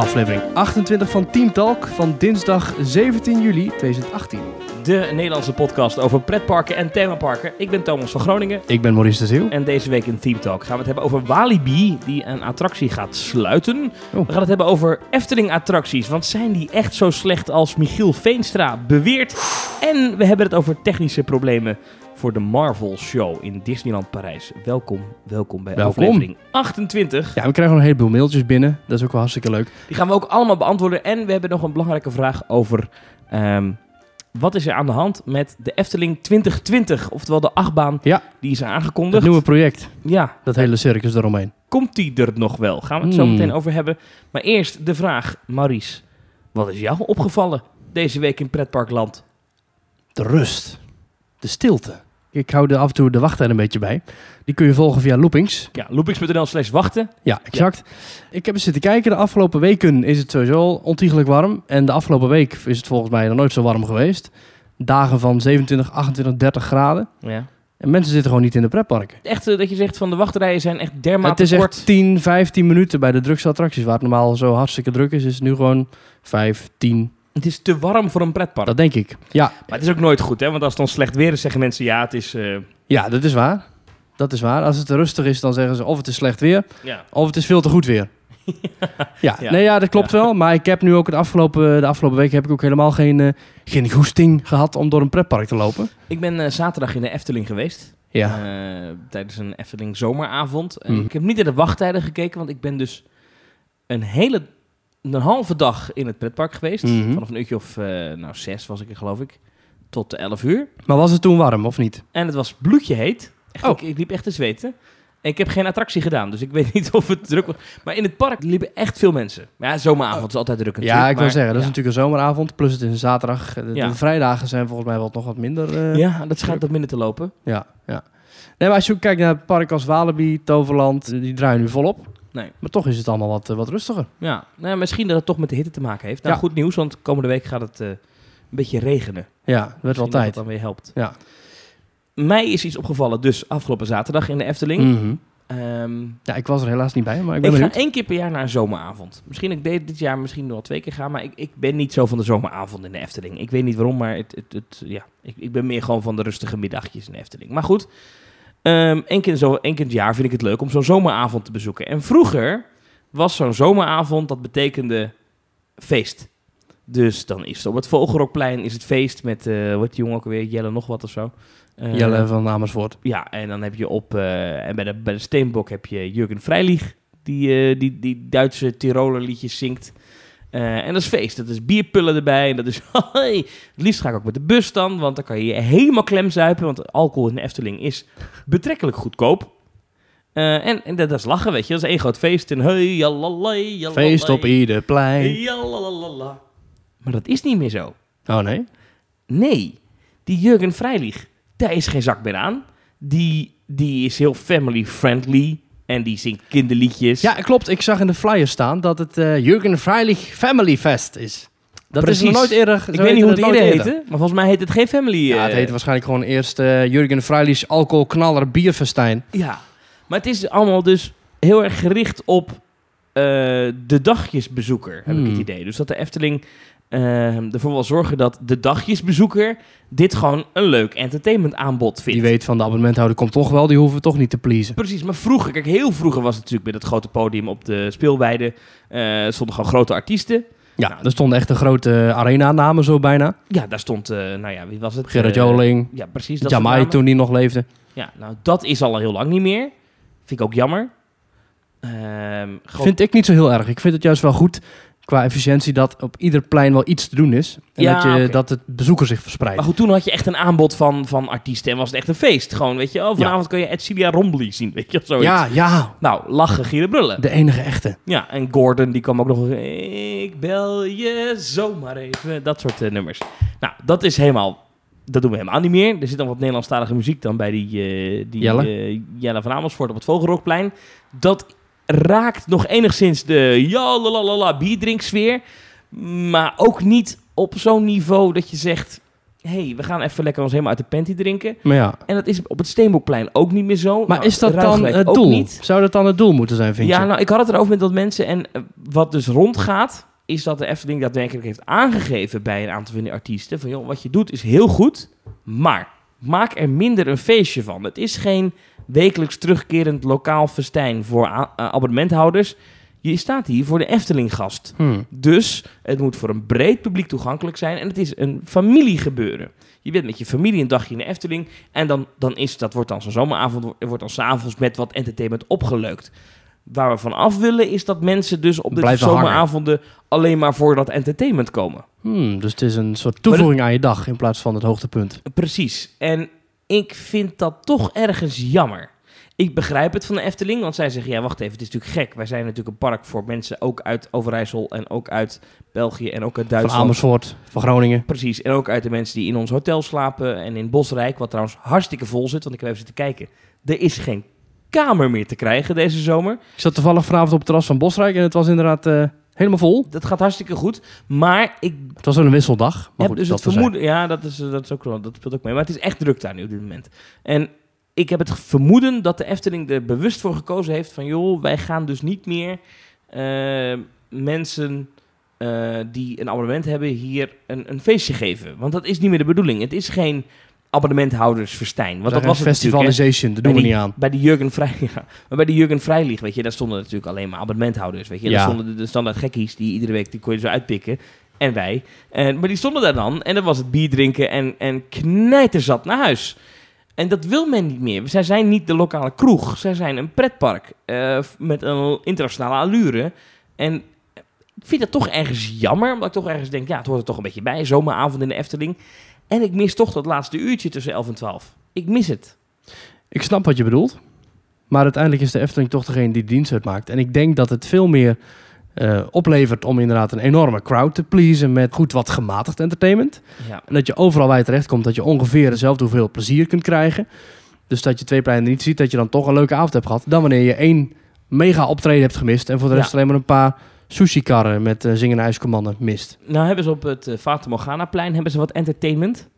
Aflevering 28 van Team Talk van dinsdag 17 juli 2018. De Nederlandse podcast over pretparken en themaparken. Ik ben Thomas van Groningen. Ik ben Maurice de Zeeuw. En deze week in Team Talk gaan we het hebben over Walibi, die een attractie gaat sluiten. Oh. We gaan het hebben over Efteling-attracties, want zijn die echt zo slecht als Michiel Veenstra beweert? En we hebben het over technische problemen voor de Marvel Show in Disneyland Parijs. Welkom, welkom bij Welkom. aflevering 28. Ja, we krijgen nog een heleboel mailtjes binnen. Dat is ook wel hartstikke leuk. Die gaan we ook allemaal beantwoorden. En we hebben nog een belangrijke vraag over... ehm, wat is er aan de hand met de Efteling 2020? Oftewel de achtbaan Ja. die is Het aangekondigd. nieuwe project, Ja, dat hele circus eromheen. komt die er nog wel? Gaan we het zo Hmm. meteen over hebben. Maar eerst de vraag, Maurice. Wat is jou opgevallen deze week in Pretparkland? De rust. De stilte. Ik hou er af en toe de wachttijd een beetje bij. Die kun je volgen via loopings. Ja, loopings.nl slash wachten. Ja, exact. Ik heb eens zitten kijken. De afgelopen weken is het sowieso ontiegelijk warm. En de afgelopen week is het volgens mij nog nooit zo warm geweest. Dagen van 27, 28, 30 graden. Ja. En mensen zitten gewoon niet in de pretparken. Echt eh, dat je zegt van de wachtrijen zijn echt dermate het is kort. echt 10, 15 minuten bij de drukste attracties. Waar het normaal zo hartstikke druk is, is het nu gewoon 5, 10. Het is te warm voor een pretpark. Dat denk ik. Ja, Maar het is ook nooit goed, hè? Want als het dan slecht weer is, zeggen mensen ja, het is... eh, ja, dat is waar. Dat is waar. Als het rustig is, dan zeggen ze of het is slecht weer, ja. of het is veel te goed weer. ja, Ja. nee, ja, dat klopt wel. Maar ik heb nu ook de afgelopen, de afgelopen week heb ik ook helemaal geen, eh, geen goesting gehad om door een pretpark te lopen. Ik ben eh, zaterdag in de Efteling geweest. Ja. Tijdens een Efteling zomeravond. Mhm. Ik heb niet naar de wachttijden gekeken, want ik ben dus een hele... Een halve dag in het pretpark geweest. Mhm. Vanaf een uurtje of eh, nou, zes was ik er geloof ik. Tot 11 uur. Maar was het toen warm of niet? En het was bloedje heet. Echt, Oh. ik, ik liep echt te zweten. En ik heb geen attractie gedaan, dus ik weet niet of het druk was. Maar in het park liepen echt veel mensen. Maar ja, zomeravond is altijd druk natuurlijk. ja, ik wil maar- zeggen, dat is natuurlijk een zomeravond. Plus het is een zaterdag. De, Ja. de vrijdagen zijn volgens mij wat nog wat minder. eh, Ja, dat schijnt wat minder te lopen. Ja, ja. Nee, maar als je kijkt naar het park als Walibi, Toverland, die draaien nu volop. Nee. Maar toch is het allemaal wat, eh, wat rustiger. Ja, nou, misschien dat het toch met de hitte te maken heeft. Nou, Ja. goed nieuws, want komende week gaat het eh, een beetje regenen. Ja, het werd wel Misschien dat tijd. dat dan weer helpt. Ja. Mij is iets opgevallen, dus afgelopen zaterdag in de Efteling. Mhm. Ehm, Ja, ik was er helaas niet bij, maar ik ik ben ga benieuwd. één keer per jaar naar een zomeravond. Misschien ik deed dit jaar misschien nog wel twee keer gaan, maar ik, ik ben niet zo van de zomeravond in de Efteling. Ik weet niet waarom, maar het, het, het, ja, ik, ik ben meer gewoon van de rustige middagjes in de Efteling. Maar goed, ehm één, keer zo, één keer in het jaar vind ik het leuk om zo'n zomeravond te bezoeken. En vroeger was zo'n zomeravond, dat betekende feest. Dus dan is het op het Vogelrokplein is het feest met, eh wat die jongen ook alweer, Jelle nog wat of zo. Eh, Jelle van Amersfoort. ja, en dan heb je op... eh, en bij de, bij de Steenbok heb je Jurgen Vrijlieg... die, die, die Duitse Tiroler liedjes zingt. Eh, en dat is feest. Dat is bierpullen erbij. En dat is... Hey. Het liefst ga ik ook met de bus dan... want dan kan je je helemaal klemzuipen... want alcohol in de Efteling is betrekkelijk goedkoop. Eh, en, en dat, is lachen, weet je. Dat is één groot feest. En hey, jalalai, jalalai, Feest op ieder plein. jalalala. Maar dat is niet meer zo. Oh nee? Nee, die Jurgen Vrijlieg, daar is geen zak meer aan. Die, die is heel family-friendly en die zingt kinderliedjes. Ja, klopt. Ik zag in de flyer staan dat het eh Jurgen Freilich Family Fest is. Dat Precies. is nog nooit eerder. ik weet niet hoe het eerder heette, maar volgens mij heet het geen family. Ja, het eh, heette waarschijnlijk gewoon eerst eh Jurgen Freilich Alcoholknaller Bierfestijn. Ja, maar het is allemaal dus heel erg gericht op de dagjesbezoeker, heb ik Hmm. het idee. Dus dat de Efteling eh, ervoor wil zorgen dat de dagjesbezoeker dit gewoon een leuk entertainment aanbod vindt. Die weet van de abonnementhouder komt toch wel, die hoeven we toch niet te pleasen. Precies, maar vroeger, kijk, heel vroeger was het natuurlijk bij dat grote podium op de speelweide. eh stonden gewoon grote artiesten. Ja, Nou, er stonden echt de grote arena-namen zo bijna. Ja, daar stond, eh, nou ja, wie was het? Gerrit Eh, Joling, Ja, precies. Dat Jamai toen die nog leefde. Ja, nou, dat is al heel lang niet meer. Vind ik ook jammer. Ehm, Vind ik niet zo heel erg. Ik vind het juist wel goed qua efficiëntie dat op ieder plein wel iets te doen is. En Ja, dat, je, dat het bezoeker zich verspreidt. Maar goed, toen had je echt een aanbod van, van artiesten en was het echt een feest. Gewoon, weet je, oh, vanavond kan je Ed Celia Rombly zien, weet je, of zoiets. ja, ja, Nou, lachen, gieren, brullen. de enige echte. Ja, en Gordon, die kwam ook nog... Ik bel je zomaar even. Dat soort eh, nummers. Nou, dat is helemaal... Dat doen we helemaal niet meer. Er zit dan wat Nederlandstalige muziek dan bij die, eh, die Jelle. eh, Jelle van Amersfoort op het Vogelrokplein. Dat raakt nog enigszins de ja la bierdrinksfeer. Maar ook niet op zo'n niveau dat je zegt... hey, we gaan even lekker ons helemaal uit de panty drinken. Maar ja. En dat is op het Steenbokplein ook niet meer zo. Maar Nou, is dat dan het doel? Niet. Zou dat dan het doel moeten zijn, vind Ja, je? nou, ik had het erover met wat mensen. En eh, wat dus rondgaat, is dat de Efteling daadwerkelijk heeft aangegeven bij een aantal van die artiesten. Van joh, wat je doet is heel goed, maar maak er minder een feestje van. Het is geen wekelijks terugkerend lokaal festijn voor eh, abonnementhouders. Je staat hier voor de Efteling-gast. Hmm. Dus het moet voor een breed publiek toegankelijk zijn. En het is een familiegebeuren. Je bent met je familie een dagje in de Efteling. En dan, dan is dat wordt dan zo'n zomeravond. Er wordt dan s'avonds met wat entertainment opgeleukt. Waar we van af willen is dat mensen dus op de hangen. zomeravonden alleen maar voor dat entertainment komen. Hmm, dus het is een soort toevoeging aan je dag in plaats van het hoogtepunt. Precies. En ik vind dat toch ergens jammer. Ik begrijp het van de Efteling, want zij zeggen: ja, wacht even, het is natuurlijk gek. Wij zijn natuurlijk een park voor mensen ook uit Overijssel en ook uit België en ook uit Van Duitsland. Amersfoort, van Groningen. Precies, en ook uit de mensen die in ons hotel slapen en in Bosrijk, wat trouwens hartstikke vol zit, want ik heb even zitten kijken. Er is geen kamer meer te krijgen deze zomer. Ik zat toevallig vanavond op het terras van Bosrijk en het was inderdaad eh, helemaal vol. Dat gaat hartstikke goed, maar ik Het was wel een wisseldag. Maar heb goed, dus het vermoeden... Ja, dat, is, dat, is ook, wel- dat speelt ook mee, maar het is echt druk daar nu op dit moment. En ik heb het vermoeden dat de Efteling er bewust voor gekozen heeft van... joh, wij gaan dus niet meer eh, mensen eh, die een abonnement hebben hier een, een feestje geven. Want dat is niet meer de bedoeling. Het is geen abonnementhoudersfestijn. Want dat was het festivalization, dat doen we die- niet aan. Bij de Jurgen Vrij, ja. Maar bij de Jurgen Vrijlieg, weet je, daar stonden natuurlijk alleen maar abonnementhouders, weet je. Ja. Daar stonden de, de standaard gekkies die iedere week die kon je zo uitpikken. En wij. En, maar die stonden daar dan en dan was het bier drinken en, en knijterzat naar huis. En dat wil men niet meer. Zij zijn niet de lokale kroeg. Zij zijn een pretpark eh, met een internationale allure. En ik vind het toch ergens jammer, omdat ik toch ergens denk, ja, het hoort er toch een beetje bij. Zomeravond in de Efteling. En ik mis toch dat laatste uurtje tussen 11 en 12. Ik mis het. Ik snap wat je bedoelt. Maar uiteindelijk is de Efteling toch degene die dienst uitmaakt. En ik denk dat het veel meer eh, oplevert om inderdaad een enorme crowd te pleasen met goed wat gematigd entertainment. Ja. En dat je overal waar je terecht komt, dat je ongeveer dezelfde hoeveel plezier kunt krijgen. Dus dat je twee pleinen niet ziet, dat je dan toch een leuke avond hebt gehad. Dan wanneer je één mega optreden hebt gemist en voor de rest Ja. alleen maar een paar sushi-karren met eh, zingende ijscommanden mist. Nou hebben ze op het uh, Fata Morgana-plein hebben ze wat entertainment.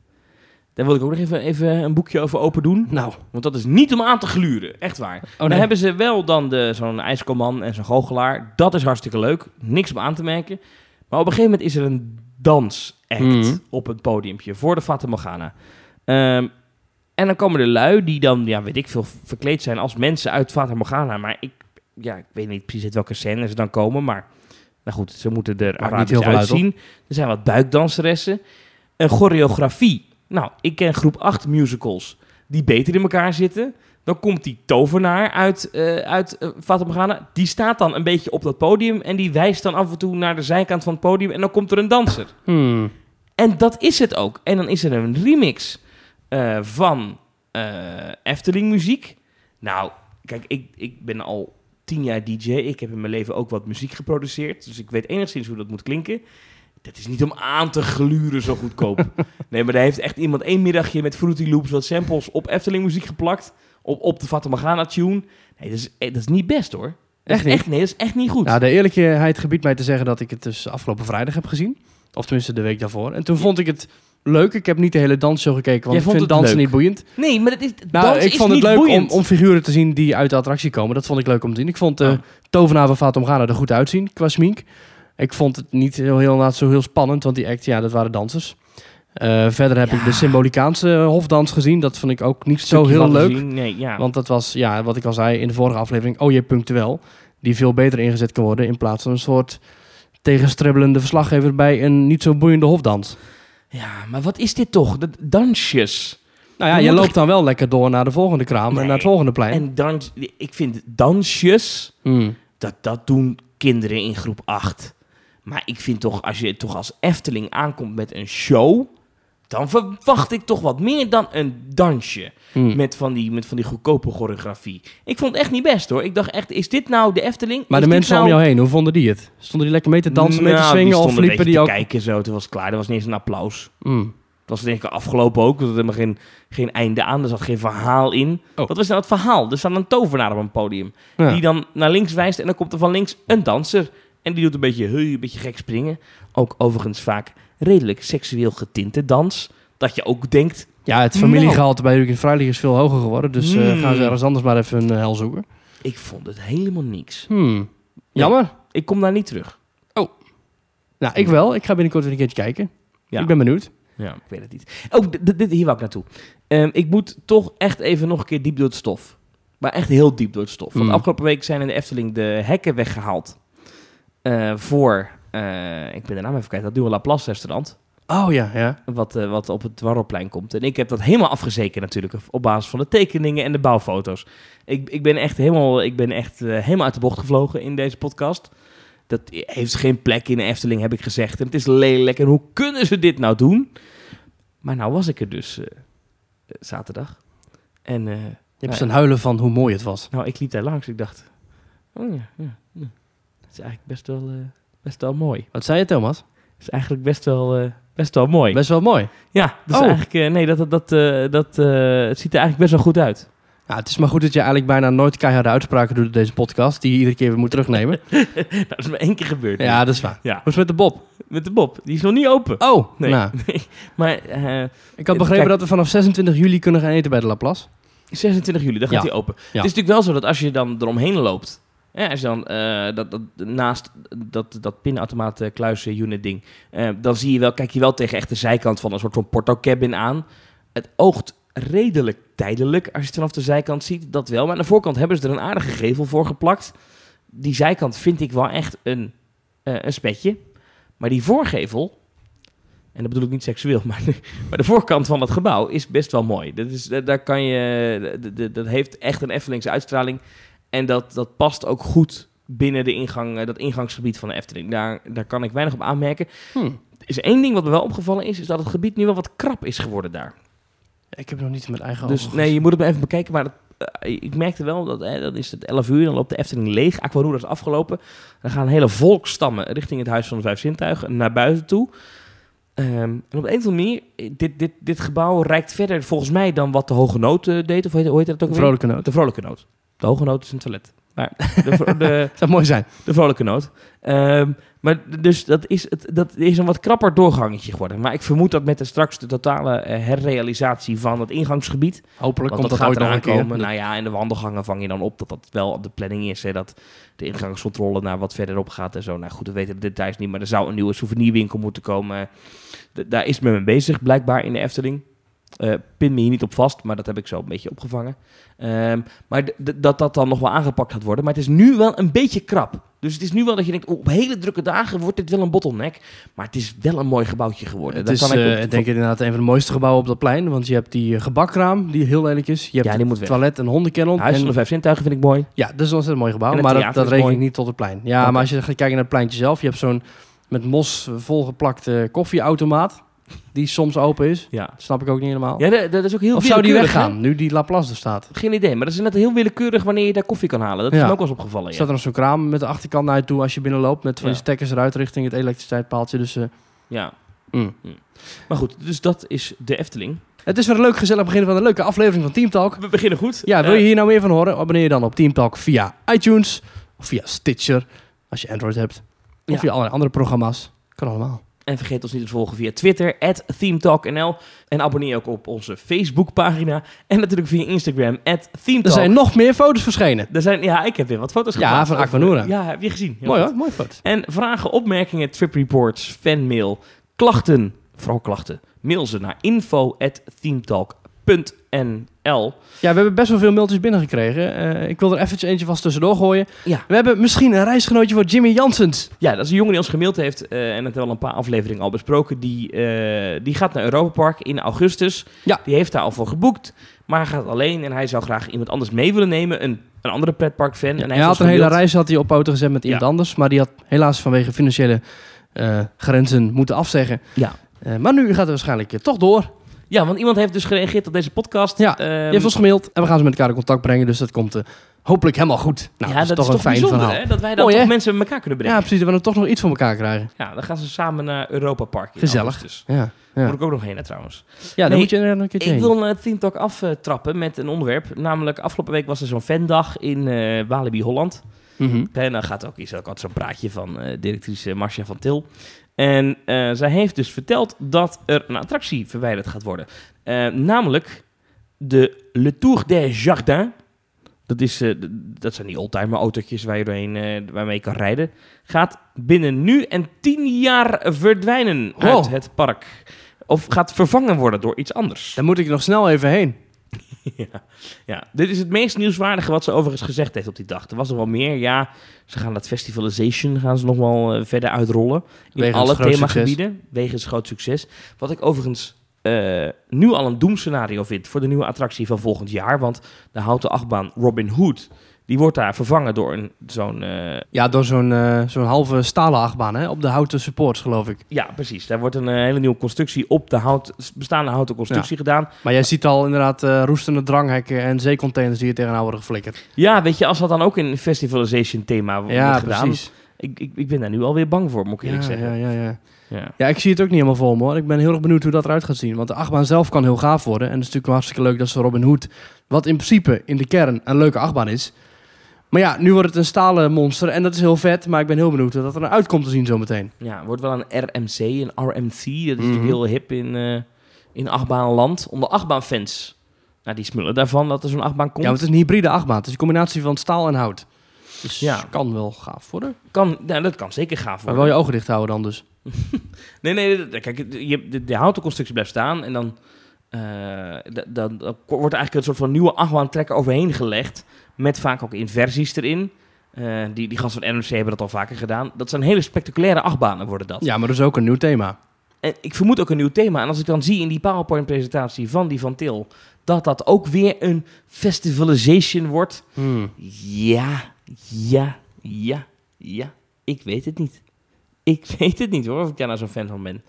Daar wil ik ook nog even, even een boekje over open doen. Nou, Want dat is niet om aan te gluren. Echt waar. oh Dan hebben ze wel dan de- zo'n ijskomman en zo'n goochelaar. Dat is hartstikke leuk. Niks om aan te merken. Maar op een gegeven moment is er een dansact Mhm. op het podiumpje voor de Fata Morgana. Ehm, en dan komen de lui die dan, ja, weet ik veel, verkleed zijn als mensen uit Fata Morgana. Maar ik, ja, ik weet niet precies uit welke scène ze dan komen. Maar nou goed, ze moeten er niet Arabisch uit, uitzien. er zijn wat buikdanseressen. Een choreografie. Nou, ik ken groep 8 musicals die beter in elkaar zitten. Dan komt die tovenaar uit, eh uit eh, Morgana. Die staat dan een beetje op dat podium. En die wijst dan af en toe naar de zijkant van het podium. En dan komt er een danser. Hmm. En dat is het ook. En dan is er een remix eh, van Efteling muziek. Nou, kijk, ik, ik ben al tien jaar DJ. Ik heb in mijn leven ook wat muziek geproduceerd. Dus ik weet enigszins hoe dat moet klinken. Dat is niet om aan te gluren zo goedkoop. nee, maar daar heeft echt iemand één middagje met Fruity Loops wat samples op Efteling muziek geplakt. Op, op de Morgana tune. Nee, dat is, eh, dat is niet best hoor. Dat Echt niet? Echt, nee, dat is echt niet goed. Ja, de eerlijkheid gebiedt mij te zeggen dat ik het dus afgelopen vrijdag heb gezien. Of tenminste de week daarvoor. En toen vond ik het leuk. Ik heb niet de hele dansshow gekeken, want Jij ik vond vind het dansen leuk? niet boeiend. nee, maar dat is, Nou, dans ik is vond het niet leuk om, om figuren te zien die uit de attractie komen. Dat vond ik leuk om te zien. Ik vond de Oh. tovenaar van Morgana er goed uitzien qua smink. Ik vond het niet heel, heel, laat zo heel spannend, want die act, ja, dat waren dansers. Eh, verder heb Ja. ik de Symbolicaanse hofdans gezien. Dat vond ik ook niet zo heel leuk. Nee, ja. Want dat was, ja, wat ik al zei in de vorige aflevering, oh je punctueel. Die veel beter ingezet kan worden in plaats van een soort tegenstribbelende verslaggever bij een niet zo boeiende hofdans. Ja, maar wat is dit toch? Dat dansjes. Nou ja, Je loopt dan wel lekker door naar de volgende kraam en naar het volgende plein. En dans, ik vind dansjes, Hmm. dat, dat doen kinderen in groep 8. Maar ik vind toch, als je toch als Efteling aankomt met een show, dan verwacht ik toch wat meer dan een dansje. Hmm. Met van, die, met van die goedkope choreografie. Ik vond het echt niet best hoor. Ik dacht echt, is dit nou de Efteling? Maar Is de mensen nou... om jou heen, hoe vonden die het? Stonden die lekker mee te dansen, mee te Nou, swingen of stonden een liepen die ook... te kijken zo, toen was het klaar. Er was niet eens een applaus. Hmm. Het was denk ik afgelopen ook. Er zat helemaal geen, geen einde aan. Er zat geen verhaal in. Oh. Wat was nou het verhaal? Er staat een tovenaar op een podium. Ja. Die dan naar links wijst. En dan komt er van links een danser. En die doet een beetje, hey, een beetje gek springen. Ook overigens vaak redelijk seksueel getinte dans. dat je ook denkt... Ja, het Nou. familiegehalte bij Weekend Vrijdag is veel hoger geworden. Dus eh, Hmm. gaan ze ergens anders maar even een hel zoeken. Ik vond het helemaal niks. Hmm. Jammer. Ik kom daar niet terug. Nou, ik wel. Ik ga binnenkort weer een keertje kijken. Ja. Ik ben benieuwd. Ja, ik weet het niet. Oh, dit, hier wou ik naartoe. Ehm, ik moet toch echt even nog een keer diep door het stof. Maar echt heel diep door het stof. Want Mm. afgelopen week zijn in de Efteling de hekken weggehaald. eh, voor, eh, ik ben de naam even kwijt, dat nieuwe Laplace restaurant. Oh ja, ja. Wat, eh, wat op het Warrelplein komt. En ik heb dat helemaal afgezeken natuurlijk. Op basis van de tekeningen en de bouwfoto's. Ik, ik ben echt, helemaal, ik ben echt eh, helemaal uit de bocht gevlogen in deze podcast. Dat heeft geen plek in de Efteling, heb ik gezegd. En het is lelijk. En hoe kunnen ze dit nou doen? Maar nou was ik er dus zaterdag. En Je hebt zijn huilen van hoe mooi het was. nou, ik liep daar langs. Ik dacht, oh ja, ja, ja. Het is eigenlijk best wel, best wel mooi. Wat zei je, Thomas? Het is eigenlijk best wel, eh, best wel mooi. Best wel mooi. Ja, dat is Oh. eigenlijk, eh, nee, dat, dat, dat, eh, dat, het ziet er eigenlijk best wel goed uit. Ja, het is maar goed dat je eigenlijk bijna nooit keiharde uitspraken doet in deze podcast. Die je iedere keer weer moet terugnemen. dat is maar één keer gebeurd. ja, dat is waar. ja. Hoe is het met de Bob? Met de Bob, die is nog niet open. Oh, Nee. nou. Maar eh, Ik had begrepen Kijk. dat we vanaf 26 juli kunnen gaan eten bij de Laplace. 26 juli, dan gaat Ja. hij open. Ja. Het is natuurlijk wel zo dat als je dan eromheen loopt... Hè, als dan eh, dat, dat, naast dat, dat pinautomaat eh, kluis unit ding... eh, dan zie je wel, kijk je wel tegen echt de zijkant van een soort van portocabin aan. Het oogt redelijk tijdelijk als je het vanaf de zijkant ziet, dat wel. Maar aan de voorkant hebben ze er een aardige gevel voor geplakt. Die zijkant vind ik wel echt een, eh, een spetje. Maar die voorgevel, en dat bedoel ik niet seksueel, maar de, maar de voorkant van het gebouw is best wel mooi. Dat, is, daar kan je, dat- heeft echt een Eftelingse uitstraling. En dat, dat past ook goed binnen de ingang, eh, dat ingangsgebied van de Efteling. Daar, daar kan ik weinig op aanmerken. Hm. Er is één ding wat me wel opgevallen is, is dat het gebied nu wel wat krap is geworden daar. Ik heb nog niet met eigen Dus ogen nee, je moet het maar even bekijken. Maar het, eh, ik merkte wel dat hè, dan is het 11 uur, dan loopt de Efteling leeg. Aquanura is afgelopen. Dan gaan hele volkstammen richting het Huis van de Vijf Zintuigen naar buiten toe. Ehm, en op de een of andere manier, eh, dit, dit, dit gebouw reikt verder volgens mij dan wat de Hoge Noot deed. Of hoe heet, hoe heet dat ook weer? vrolijke noot. De Vrolijke Noot. De Hoge Noot is een toilet. Maar de, de, Zou mooi zijn. de Vrolijke Noot. Ehm, maar dus dat is, het, dat is een wat krapper doorgangetje geworden. Maar ik vermoed dat met de straks de totale eh, herrealisatie van het ingangsgebied... Hopelijk komt dat dat, gaat ooit komen. Nou ja, in de wandelgangen vang je dan op dat dat wel op de planning is. Hè, dat de ingangscontrole naar wat verderop gaat en zo. Nou goed, we weten de details niet. Maar er zou een nieuwe souvenirwinkel moeten komen. D- daar is men mee bezig, blijkbaar in de Efteling. Eh pin me hier niet op vast, maar dat heb ik zo een beetje opgevangen. Ehm, maar dat dat dan nog wel aangepakt gaat worden. Maar het is nu wel een beetje krap. Dus het is nu wel dat je denkt, oh, op hele drukke dagen wordt dit wel een bottleneck. Maar het is wel een mooi gebouwtje geworden. Het is, kan ik eh, ik denk inderdaad een van de mooiste gebouwen op dat plein. Want je hebt die eh, gebakkraam, die heel lelijk is. Je hebt Ja, die moet het weg. toilet en hondenkennel. Huis van de Vijf Zintuigen vind ik mooi. Ja, dat is een ontzettend mooi gebouw. Maar dat, dat reken ik niet tot het plein. Ja, maar als je gaat kijken naar het pleintje zelf. Je hebt zo'n met mos volgeplakte koffieautomaat. Die soms open is. Ja, Dat snap ik ook niet helemaal. ja dat, dat is ook heel of zou die hè? weggaan, nu die Laplace er staat? Geen idee, maar dat is net heel willekeurig wanneer je daar koffie kan halen. Dat is me ook wel eens opgevallen. Ja. Staat er nog zo'n kraam met de achterkant naar je toe als je binnenloopt. Met van die Ja. stekkers eruit richting het elektriciteitspaaltje. Dus eh, ja. mm. Maar goed, dus dat is de Efteling. het is weer een leuk gezellig begin van een leuke aflevering van Team Talk. We beginnen goed. Ja, wil Eh, je hier nou meer van horen? Abonneer je dan op Team Talk via iTunes of via Stitcher als je Android hebt. Of via allerlei andere programma's. Kan allemaal. En vergeet ons niet te volgen via Twitter, ThemeTalkNL. En abonneer ook op onze Facebookpagina. En natuurlijk via Instagram, ThemeTalk. Er zijn nog meer foto's verschenen. Er zijn, ja, ik heb weer wat foto's Ja, geplaatst. van Aquanura. Ja, heb je gezien. Heel Mooi hoor, mooie foto's. En vragen, opmerkingen, trip reports, fanmail, klachten, vooral klachten, mail ze naar info.themetalk.nl. Ja, we hebben best wel veel mailtjes binnengekregen. Eh ik wil er eventjes eentje vast tussendoor gooien. Ja. We hebben misschien een reisgenootje voor Jimmy Janssens. Ja, dat is een jongen die ons gemaild heeft eh, en het hebben we al een paar afleveringen al besproken. Die, eh, die gaat naar Europa Park in augustus. Ja. Die heeft daar al voor geboekt, maar hij gaat alleen en hij zou graag iemand anders mee willen nemen. Een, een andere pretpark-fan. en hij had een hele reis had hij op poten gezet met iemand Ja. anders. Maar die had helaas vanwege financiële eh, grenzen moeten afzeggen. Ja. Eh, maar nu gaat het waarschijnlijk toch door. Ja, want iemand heeft dus gereageerd op deze podcast. Ja, Je heeft ons gemaild en we gaan ze met elkaar in contact brengen. Dus dat komt eh, hopelijk helemaal goed. Nou, ja, dat is toch een fijn verhaal. Hè? Dat wij dan Mooi, toch mensen met elkaar kunnen Ja, brengen. precies. Dat we dan toch nog iets van elkaar krijgen. Ja, dan gaan ze samen naar Europa Park Gezellig. augustus. Ja, ja. moet ik ook nog heen hè, trouwens. ja dan Nee, moet je er een keertje Ik heen. wil een Team Talk aftrappen met een onderwerp. Namelijk, afgelopen week was er zo'n fandag in eh Walibi Holland. Mhm. En dan gaat ook, is ook altijd zo'n praatje van eh, directrice Marcia van Til. En eh, zij heeft dus verteld dat er een attractie verwijderd gaat worden. Eh, namelijk de Le Tour des Jardins. Dat, is, eh, dat zijn die oldtimer autootjes waar je doorheen, waarmee je kan rijden. Gaat binnen nu en tien jaar verdwijnen uit het park. Of gaat vervangen worden door iets anders. Daar moet ik nog snel even heen. Ja, ja, dit is het meest nieuwswaardige wat ze overigens gezegd heeft op die dag. Er was er wel meer. Ja, ze gaan dat Festivalization gaan ze nog wel eh, verder uitrollen. In Wegens alle themagebieden. Wegens groot succes. Wat ik overigens eh, nu al een doemscenario vind voor de nieuwe attractie van volgend jaar. Want de houten achtbaan Robin Hood, die wordt daar vervangen door een, zo'n... eh, Ja, door zo'n eh, zo'n halve stalen achtbaan, hè? Op de houten supports, geloof ik. ja, precies. Daar wordt een eh, hele nieuwe constructie op de hout, bestaande houten constructie gedaan. Maar jij ziet al inderdaad roestende dranghekken en zeecontainers die er tegenaan worden geflikkerd. Ja, weet je, als dat dan ook in een Festivalization thema wordt Ja, gedaan... precies. Ik, ik, ik ben daar nu alweer bang voor, moet ik Ja, eerlijk zeggen. ja, ja, ja. Ja. ja, ik zie het ook niet helemaal voor me hoor. Ik ben heel erg benieuwd hoe dat eruit gaat zien. Want de achtbaan zelf kan heel gaaf worden. En het is natuurlijk hartstikke leuk dat ze Robin Hood, wat in principe in de kern een leuke achtbaan is. Maar ja, nu wordt het een stalen monster en dat is heel vet. Maar ik ben heel benieuwd dat er uit komt te zien zometeen. Ja, het wordt wel een RMC, een RMC. Dat is Mhm. natuurlijk heel hip in, eh in achtbaanland. Onder achtbaanfans. Nou, die smullen daarvan dat er zo'n achtbaan komt. Ja, want het is een hybride achtbaan. Het is een combinatie van staal en hout. Dus Ja. kan wel gaaf worden. kan, ja, dat kan zeker gaaf Maar worden. wel je ogen dicht houden dan dus. Nee, nee, kijk, je, de, de houten constructie blijft staan. En dan, eh, dan, wordt er eigenlijk een soort van nieuwe achtbaantrekker overheen gelegd. Met vaak ook inversies erin. Eh, die, die gasten van RMC hebben dat al vaker gedaan. Dat zijn hele spectaculaire achtbanen worden dat. Ja, maar dus ook een nieuw thema. En ik vermoed ook een nieuw thema. En als ik dan zie in die PowerPoint-presentatie van die van Til... dat dat ook weer een festivalization wordt... Hmm. Ja, ja, ja, ja. Ik weet het niet. Ik weet het niet hoor, of ik daar nou zo'n fan van ben.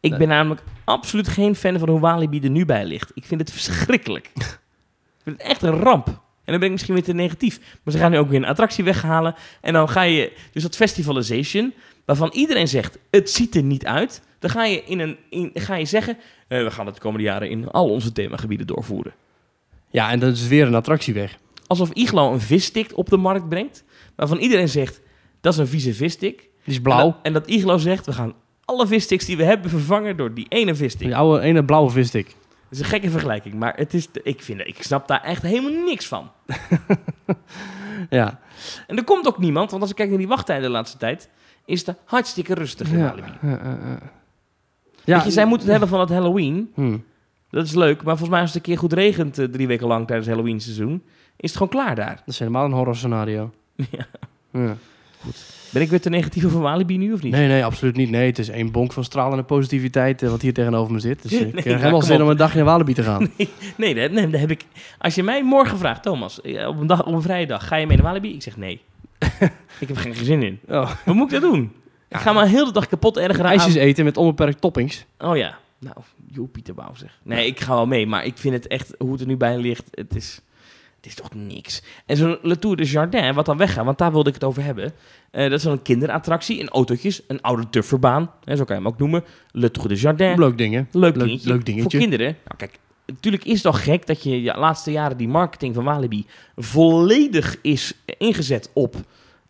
Ik Nee. ben namelijk absoluut geen fan van hoe Walibi er nu bij ligt. Ik vind het verschrikkelijk. ik vind het echt een ramp. En dan ben ik misschien weer te negatief. Maar ze gaan nu ook weer een attractie weghalen. En dan ga je, dus dat festivalization, waarvan iedereen zegt, het ziet er niet uit. Dan ga je, in een, in, ga je zeggen, eh, we gaan het de komende jaren in al onze themagebieden doorvoeren. Ja, en dat is weer een attractie weg. Alsof Iglo een visstick op de markt brengt. Waarvan iedereen zegt, dat is een vieze visstick. Die is En blauw. dat, en dat Iglo zegt, we gaan alle vissticks die we hebben vervangen door die ene visstick. Die oude ene blauwe visstick. Dat is een gekke vergelijking, maar het is, ik, vind, ik snap daar echt helemaal niks van. Ja. En er komt ook niemand, want als ik kijk naar die wachttijden de laatste tijd, is het hartstikke rustig in Ja. Walibi. Ja, ja, ja. Weet je, zij moeten het hebben van het Halloween. Hmm. Dat is leuk, maar volgens mij als het een keer goed regent eh, drie weken lang tijdens het Halloween seizoen, is het gewoon klaar daar. Dat is helemaal een horror scenario. Ja. Ja. Ben ik weer te negatief over Walibi nu of niet? Nee, nee, absoluut niet. Nee, het is één bonk van stralende positiviteit eh, wat hier tegenover me zit. Dus ik Nee, heb helemaal zin op. om een dagje naar Walibi te gaan. Nee, dat, nee, dat heb ik. Als je mij morgen vraagt, Thomas, eh, op een, dag, op een vrije dag, ga je mee naar Walibi? Ik zeg nee. ik heb geen zin in. Oh. Wat moet ik dat doen? Ik ga me heel de dag kapot ergeren aan... IJsjes eten met onbeperkt toppings. Oh ja. Nou, joh, Pieter Bouw zeg. Nee, ik ga wel mee, maar ik vind het echt, hoe het er nu bij ligt, het is, is toch niks. En zo'n Le Tour de Jardin, wat dan weggaat, want daar wilde ik het over hebben. Eh, dat is zo'n kinderattractie in autootjes, een oude tufferbaan, hè, zo kan je hem ook noemen. Le Tour de Jardin. Leuk dingen. Leuk dingetje. leuk dingetje. Voor kinderen. Nou, kijk, natuurlijk is het toch gek dat je de laatste jaren die marketing van Walibi volledig is ingezet op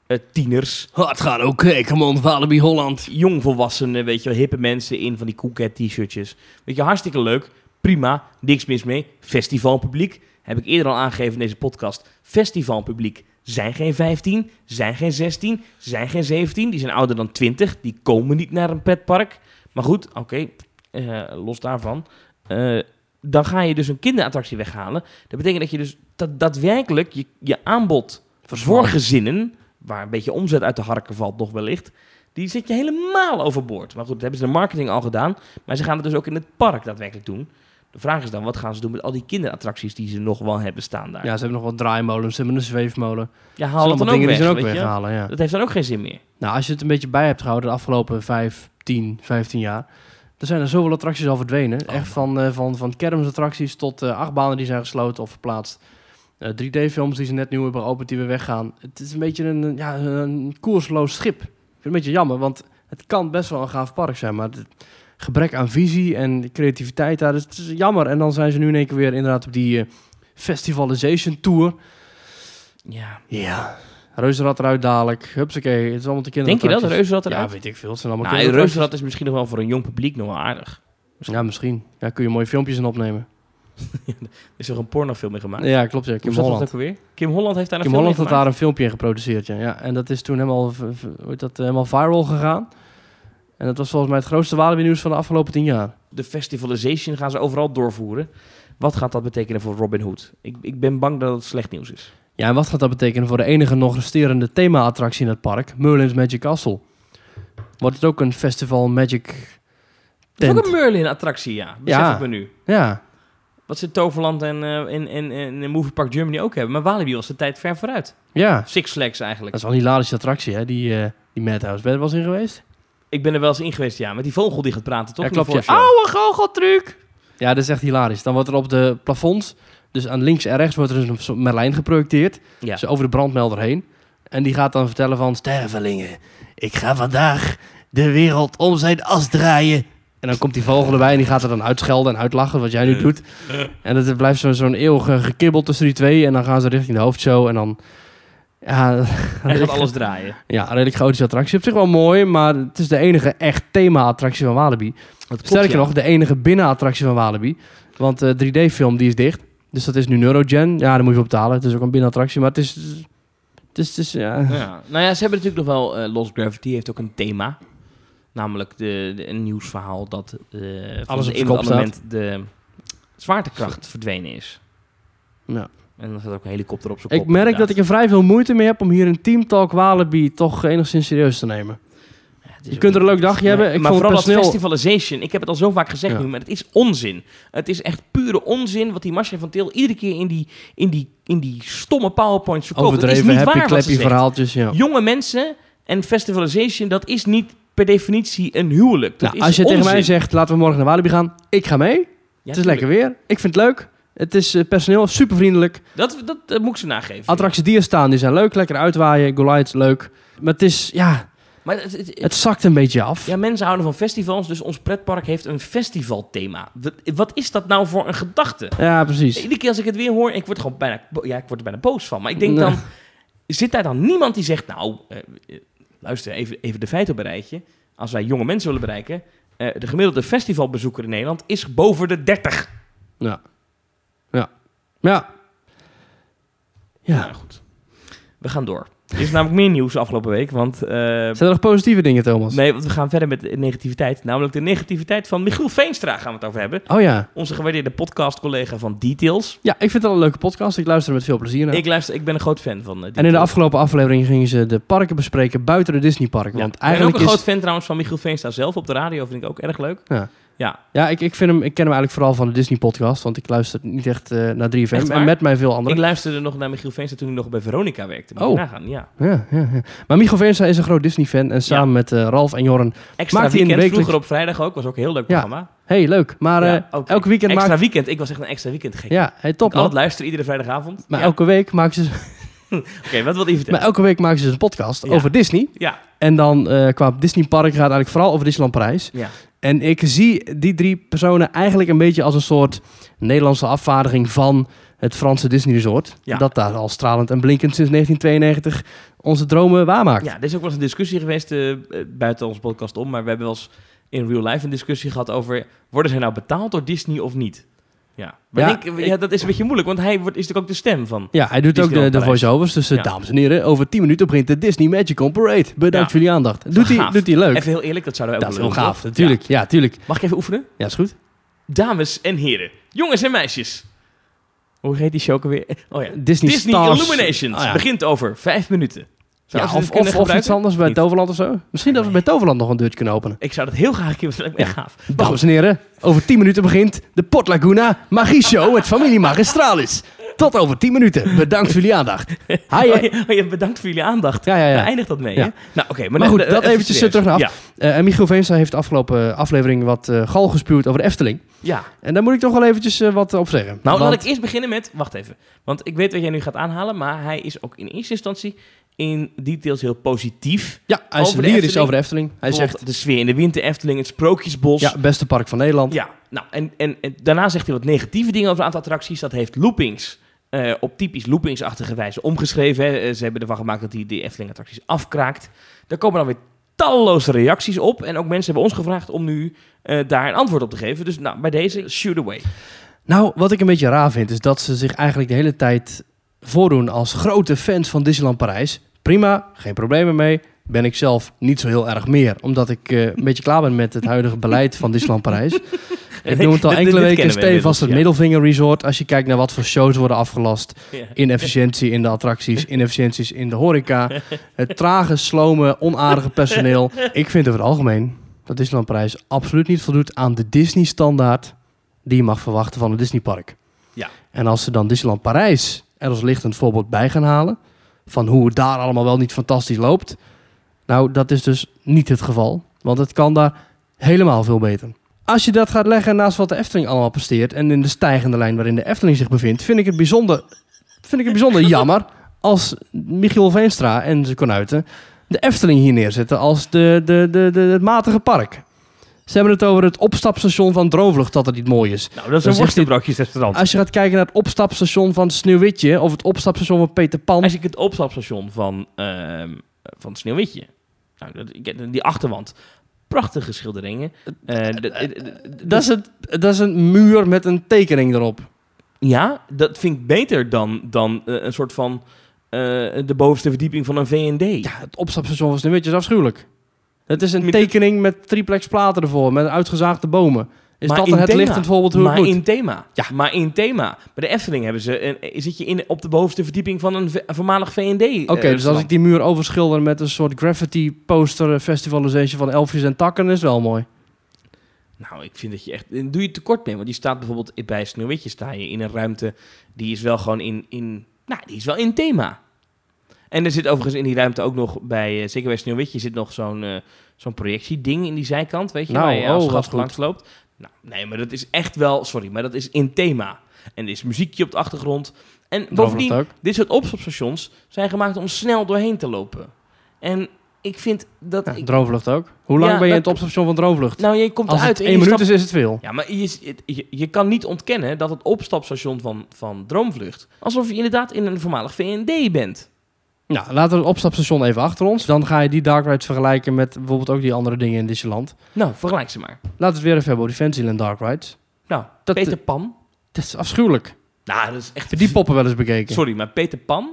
eh, tieners, Oh, het gaat oké, come on, Walibi Holland. jongvolwassenen, weet je wel, hippe mensen in van die Cool Cat t-shirtjes. Weet je, hartstikke leuk. Prima, niks mis mee. Festivalpubliek, heb ik eerder al aangegeven in deze podcast. Festivalpubliek zijn geen 15, zijn geen 16, zijn geen 17. Die zijn ouder dan 20. Die komen niet naar een pretpark. Maar goed, oké, eh, los daarvan. Eh, dan ga je dus een kinderattractie weghalen. Dat betekent dat je dus dat, daadwerkelijk je, je aanbod voor gezinnen, waar een beetje omzet uit de harken valt nog wellicht, die zet je helemaal overboord. Maar goed, dat hebben ze de marketing al gedaan. Maar ze gaan het dus ook in het park daadwerkelijk doen. De vraag is dan, wat gaan ze doen met al die kinderattracties die ze nog wel hebben staan daar? Ja, ze hebben nog wat draaimolens, ze hebben een zweefmolen. ja Dat haal zijn het dan dingen weg, die ze ook weghalen, ja. Dat heeft dan ook geen zin meer. Nou, als je het een beetje bij hebt gehouden de afgelopen 5, 10, 15 jaar... Er zijn er zoveel attracties al verdwenen. Oh, Echt van, eh, van, van kermisattracties tot eh achtbanen die zijn gesloten of verplaatst. Eh, 3D-films die ze net nieuw hebben geopend die weer weggaan. Het is een beetje een, ja, een koersloos schip. Ik vind het een beetje jammer, want het kan best wel een gaaf park zijn. Maar het gebrek aan visie en creativiteit daar, het is jammer. En dan zijn ze nu in één keer weer inderdaad op die eh, festivalization tour. Ja, Ja, Reuzenrad eruit dadelijk. Hupsakee, het is allemaal te kinderen. Denk je dat, Reuzenrad Ja, eruit? weet ik veel. Het zijn allemaal nou. Reuzenrad is misschien nog wel voor een jong publiek nog wel aardig. Ja, misschien. Ja, kun je mooie filmpjes in opnemen. Er is toch een pornofilm in gemaakt? Ja, klopt. Ja. Kim dat Holland. ook alweer? Kim Holland heeft daar een Kim Holland had daar een filmpje in geproduceerd, ja. ja. En dat is toen helemaal, dat, helemaal viral gegaan. En dat was volgens mij het grootste Walibi nieuws van de afgelopen tien jaar. De festivalization gaan ze overal doorvoeren. Wat gaat dat betekenen voor Robin Hood? Ik, ik ben bang dat het slecht nieuws is. Ja, en wat gaat dat betekenen voor de enige nog resterende thema-attractie in het park? Merlin's Magic Castle. Wordt het ook een festival Magic Het is tent? ook een Merlin-attractie, ja. Besef Ja. ik me nu. Ja, Wat ze Toverland en eh, in, in, in, in Movie Park Germany ook hebben. Maar Walibi was de tijd ver vooruit. ja. Six Flags Dat eigenlijk. is wel een hilarische attractie, hè? Die, eh die Madhouse. Ben wel eens in geweest? Ik ben er wel eens in geweest, ja. Met die vogel die gaat praten, toch? Ja, klopt. Ja. voorshow. Oude goocheltruc! Ja, dat is echt hilarisch. Dan wordt er op de plafonds, dus aan links en rechts, wordt er dus een Merlijn geprojecteerd. Ja. Dus over de brandmelder heen. En die gaat dan vertellen van... Stervelingen, ik ga vandaag de wereld om zijn as draaien. En dan komt die vogel erbij en die gaat er dan uitschelden en uitlachen, wat jij nu doet. En het blijft zo- zo'n eeuwige gekibbel tussen die twee. En dan gaan ze richting de hoofdshow en dan... Ja, Hij gaat alles draaien. ja, een redelijk chaotische attractie. Op zich wel mooi, maar het is de enige echt thema-attractie van Walibi. Dat Sterker nog, de enige binnenattractie van Walibi. Want de 3D-film die is dicht. Dus dat is nu Neurogen. Ja, daar moet je voor betalen. Het is ook een binnenattractie, maar het is... Het is, het is ja. Ja. Nou ja, ze hebben natuurlijk nog wel... eh, Lost Gravity heeft ook een thema. Namelijk de, de, een nieuwsverhaal dat eh van Alles op op het moment de zwaartekracht verdwenen is. Ja. En dan staat ook een helikopter op zijn Ik merk dat ik er vrij veel moeite mee heb om hier een Team Talk Walibi toch enigszins serieus te nemen. Je kunt er een leuk dagje hebben. Ik maar vond vooral het dat personeel... festivalization. Ik heb het al zo vaak gezegd Ja. nu, maar het is onzin. Het is echt pure onzin wat die Marcia van Til iedere keer in die, in die, in die stomme powerpoints verkoopt. Het is Overdreven, niet happy waar wat ze verhaaltjes. Ja. Jonge mensen en festivalization, dat is niet per definitie een huwelijk. Dat Nou, is als je onzin. tegen mij zegt, laten we morgen naar Walibi gaan. Ik ga mee. Ja, het is tuurlijk. lekker weer. Ik vind het leuk. Het is eh, personeel super vriendelijk. Dat, dat, dat moet ik ze nageven. Attracties die er staan, die zijn leuk. Lekker uitwaaien. Goliath, leuk. Maar het is, ja, Maar het, het- het zakt een beetje af. ja, mensen houden van festivals, dus ons pretpark heeft een festivalthema. Wat, is dat nou voor een gedachte? Ja, precies. Iedere keer als ik het weer hoor, ik word, gewoon bijna, ja, ik word er bijna boos van. Maar ik denk Nee. dan, zit daar dan niemand die zegt, nou, eh, eh, luister even, even de feiten op een rijtje. Als wij jonge mensen willen bereiken, eh, de gemiddelde festivalbezoeker in Nederland is boven de 30. Ja. Ja. Ja. Ja. Nou goed, we gaan door. Er is namelijk meer nieuws afgelopen week, want... eh, Zijn er nog positieve dingen, Thomas? nee, want we gaan verder met de negativiteit. Namelijk de negativiteit van Michiel Veenstra gaan we het over hebben. Oh ja. Onze gewaardeerde podcastcollega van Details. Ja, ik vind het al een leuke podcast. Ik luister er met veel plezier naar. Ik luister, ik ben een groot fan van uh, en in de afgelopen aflevering gingen ze de parken bespreken buiten de Disneyparken. Ja. Want ik ben ook eigenlijk een is... groot fan trouwens van Michiel Veenstra zelf op de radio. Vind ik ook erg leuk. Ja. Ja. Ja, ik, ik, vind hem, ik ken hem eigenlijk vooral van de Disney-podcast. Want ik luister niet echt eh, naar 3FM. Echt waar? En met mij veel Ik anderen. luisterde nog naar Michiel Veenstra toen hij nog bij Veronica werkte. Moet je Oh. nagaan, ja. Ja, ja, ja. Maar Michael Veenstra is een groot Disney-fan. En samen met eh, Ralf en Jorren... Extra Maakt hij een weekend, wekelijks- vroeger op vrijdag ook. Was ook een heel leuk programma. hey, leuk. Maar eh, elke weekend Extra maakt... weekend. Ik was echt een extra weekend gek. Ja, hey, top ik man. luisteren iedere vrijdagavond. Maar elke week maken ze... Oké, wat wil je Maar vertellen? elke week maken ze dus een podcast Ja. over Disney. Ja. En dan eh, qua Disney Park gaat het eigenlijk vooral over Disneyland Parijs. Ja. En ik zie die drie personen eigenlijk een beetje als een soort Nederlandse afvaardiging van het Franse Disney Resort. Ja. Dat daar al stralend en blinkend sinds 1992 onze dromen waarmaakt. ja, er is ook wel eens een discussie geweest eh, buiten onze podcast om. Maar we hebben wel eens in real life een discussie gehad over... Worden zij nou betaald door Disney of niet? Ja, maar Ja, denk, ja, dat is een beetje moeilijk. Want hij wordt, is natuurlijk ook de stem van... Ja, hij doet ook de, de voice-overs. Dus eh, Ja. dames en heren, over 10 minuten begint de Disney Magical Parade. Bedankt voor jullie aandacht. Doet hij, doet hij leuk. Even heel eerlijk, dat zouden wij dat ook is heel willen gaaf, doen, natuurlijk. Ja, tuurlijk. Mag ik even oefenen? Ja, is goed. Dames en heren, jongens en meisjes. Hoe heet die show alweer? Oh ja. Disney, Disney Stars. Illuminations ja. begint over vijf minuten. Ja, of, kunnen iets anders bij Niet. Toverland of zo. Misschien dat we bij Toverland nog een deurtje kunnen openen. Ik zou dat heel graag een keer... Dat echt gaaf. Dames en heren, over 10 minuten begint de Port Laguna Magie Show met familie Magistralis. Tot over 10 minuten. Bedankt voor jullie aandacht. Hi, Oh, je, oh, je bedankt voor jullie aandacht. Ja, ja, Daar ja. eindigt dat mee, Ja. hè? Nou, oké. Maar goed, dat even eventjes serieus. terug naar af. Eh, en Michiel Veenstra heeft de afgelopen aflevering wat eh, gal gespuwd over de Efteling. ja. En daar moet ik toch wel eventjes eh, wat op zeggen. Nou, Want- laat ik eerst beginnen met... Wacht even. Want ik weet wat jij nu gaat aanhalen, maar hij is ook in eerste instantie in details heel positief. Ja, hij is over de lyrisch Efteling. over de Efteling. Hij zegt, de sfeer in de winter Efteling, het Sprookjesbos. ja, beste park van Nederland. Ja, nou, en, en, en daarna zegt hij wat negatieve dingen over een aantal attracties. Dat heeft Loopings eh, op typisch loopingsachtige wijze omgeschreven. Hè. Eh, Ze hebben ervan gemaakt dat hij de Efteling-attracties afkraakt. Daar komen dan weer talloze reacties op. En ook mensen hebben ons gevraagd om nu eh, daar een antwoord op te geven. Dus nou, bij deze, shoot away. Nou, wat ik een beetje raar vind, is dat ze zich eigenlijk de hele tijd voordoen als grote fans van Disneyland Parijs. Prima, geen problemen mee. Ben ik zelf niet zo heel erg meer, omdat ik eh, een beetje klaar ben met het huidige beleid van Disneyland Parijs. Ik noem het al enkele weken stevast het inmiddels, ja. Middelvinger Resort. Als je kijkt naar wat voor shows worden afgelast. Ja. Inefficiëntie in de attracties, inefficiënties in de horeca. Het trage, slome, onaardige personeel. Ik vind over het algemeen dat Disneyland Parijs absoluut niet voldoet aan de Disney-standaard die je mag verwachten van een Disneypark. Ja. En als ze dan Disneyland Parijs er als lichtend voorbeeld bij gaan halen, van hoe het daar allemaal wel niet fantastisch loopt, nou, dat is dus niet het geval. Want het kan daar helemaal veel beter. Als je dat gaat leggen naast wat de Efteling allemaal presteert en in de stijgende lijn waarin de Efteling zich bevindt, vind ik het bijzonder, vind ik het bijzonder jammer als Michiel Veenstra en zijn konuiten de Efteling hier neerzetten als de, de, de, de, het matige park. Ze hebben het over het opstapstation van Droomvlucht dat het niet mooi is. Nou, dat is een worstenbroodjesrestaurant. Als je gaat kijken naar het opstapstation van Sneeuwwitje of het opstapstation van Peter Pan. Als ik het opstapstation van, ehm van Sneeuwwitje, nou, die achterwand, prachtige schilderingen. Eh, d- d- Dat is, het, dat is een muur met een tekening erop. Ja, dat vind ik beter dan, dan eh, een soort van eh, de bovenste verdieping van een V&D. Ja, het opstapstation van Sneeuwwitje is afschuwelijk. Het is een tekening met triplex platen ervoor, met uitgezaagde bomen. Is Maar dat in het thema. lichtend voorbeeld hoe maar het moet? in thema. Ja. Maar in thema. Bij de Efteling hebben ze een, zit je in, op de bovenste verdieping van een, voormalig V&D. Oké, dus als ik die muur overschilder met een soort graffiti poster eh, festivalisation van elfjes en takken, is wel mooi. Nou, ik vind dat je echt... Doe je tekort mee. Want je staat bijvoorbeeld bij Sneeuwwitje sta je in een ruimte... Die is wel gewoon in... in nou, die is wel in thema. En er zit overigens in die ruimte ook nog bij... eh, zeker bij Sneeuwwitje zit nog zo'n eh, zo'n projectieding in die zijkant. Weet je, Nou, waar je als oh, gast langs loopt. Nou, nee, maar dat is echt wel... Sorry, maar dat is in thema. En er is muziekje op de achtergrond. En bovendien... Dit soort opstapstations zijn gemaakt om snel doorheen te lopen. En ik vind dat... Ja, ik, Droomvlucht ook. Hoe lang Ja, ben je in het opstapstation van Droomvlucht? nou, je komt Als eruit en één minuut is, het veel. Ja, maar je, je, je kan niet ontkennen dat het opstapstation van, van Droomvlucht... alsof je inderdaad in een voormalig V&D bent. Nou, laten we het opstapstation even achter ons. Dan ga je die dark rides vergelijken met bijvoorbeeld ook die andere dingen in Disneyland. Nou, vergelijk ze maar. Laten we het weer even hebben over die Fantasyland dark rides. Nou, Dat- Peter Pan. Dat is afschuwelijk. Nou, dat is echt... Heb je die poppen wel eens bekeken? Sorry, maar Peter Pan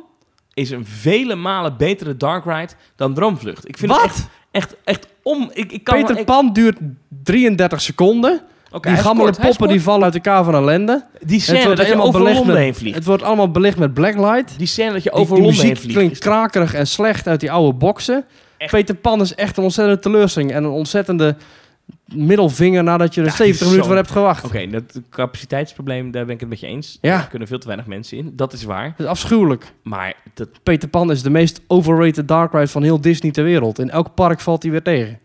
is een vele malen betere dark ride dan Droomvlucht. Ik vind Wat? het echt, echt, echt om... Ik, ik kan Peter ik, Pan duurt 33 seconden. Die gammele kort, poppen die vallen uit elkaar van ellende. Die Het scène wordt dat je over Londen met- heen vliegt. Het wordt allemaal belicht met blacklight. Die scène dat je Die, over die heen muziek vliegt. klinkt krakerig en slecht uit die oude boksen. Echt. Peter Pan is echt een ontzettende teleurstelling. En een ontzettende middelvinger nadat je er Ja, 70 die is minuten zo- voor hebt gewacht. Oké, dat capaciteitsprobleem, daar ben ik het met je eens. Ja. Er kunnen veel te weinig mensen in. Dat is waar. Dat is afschuwelijk. Maar dat, Peter Pan is de meest overrated dark ride van heel Disney ter wereld. In elk park valt hij weer tegen.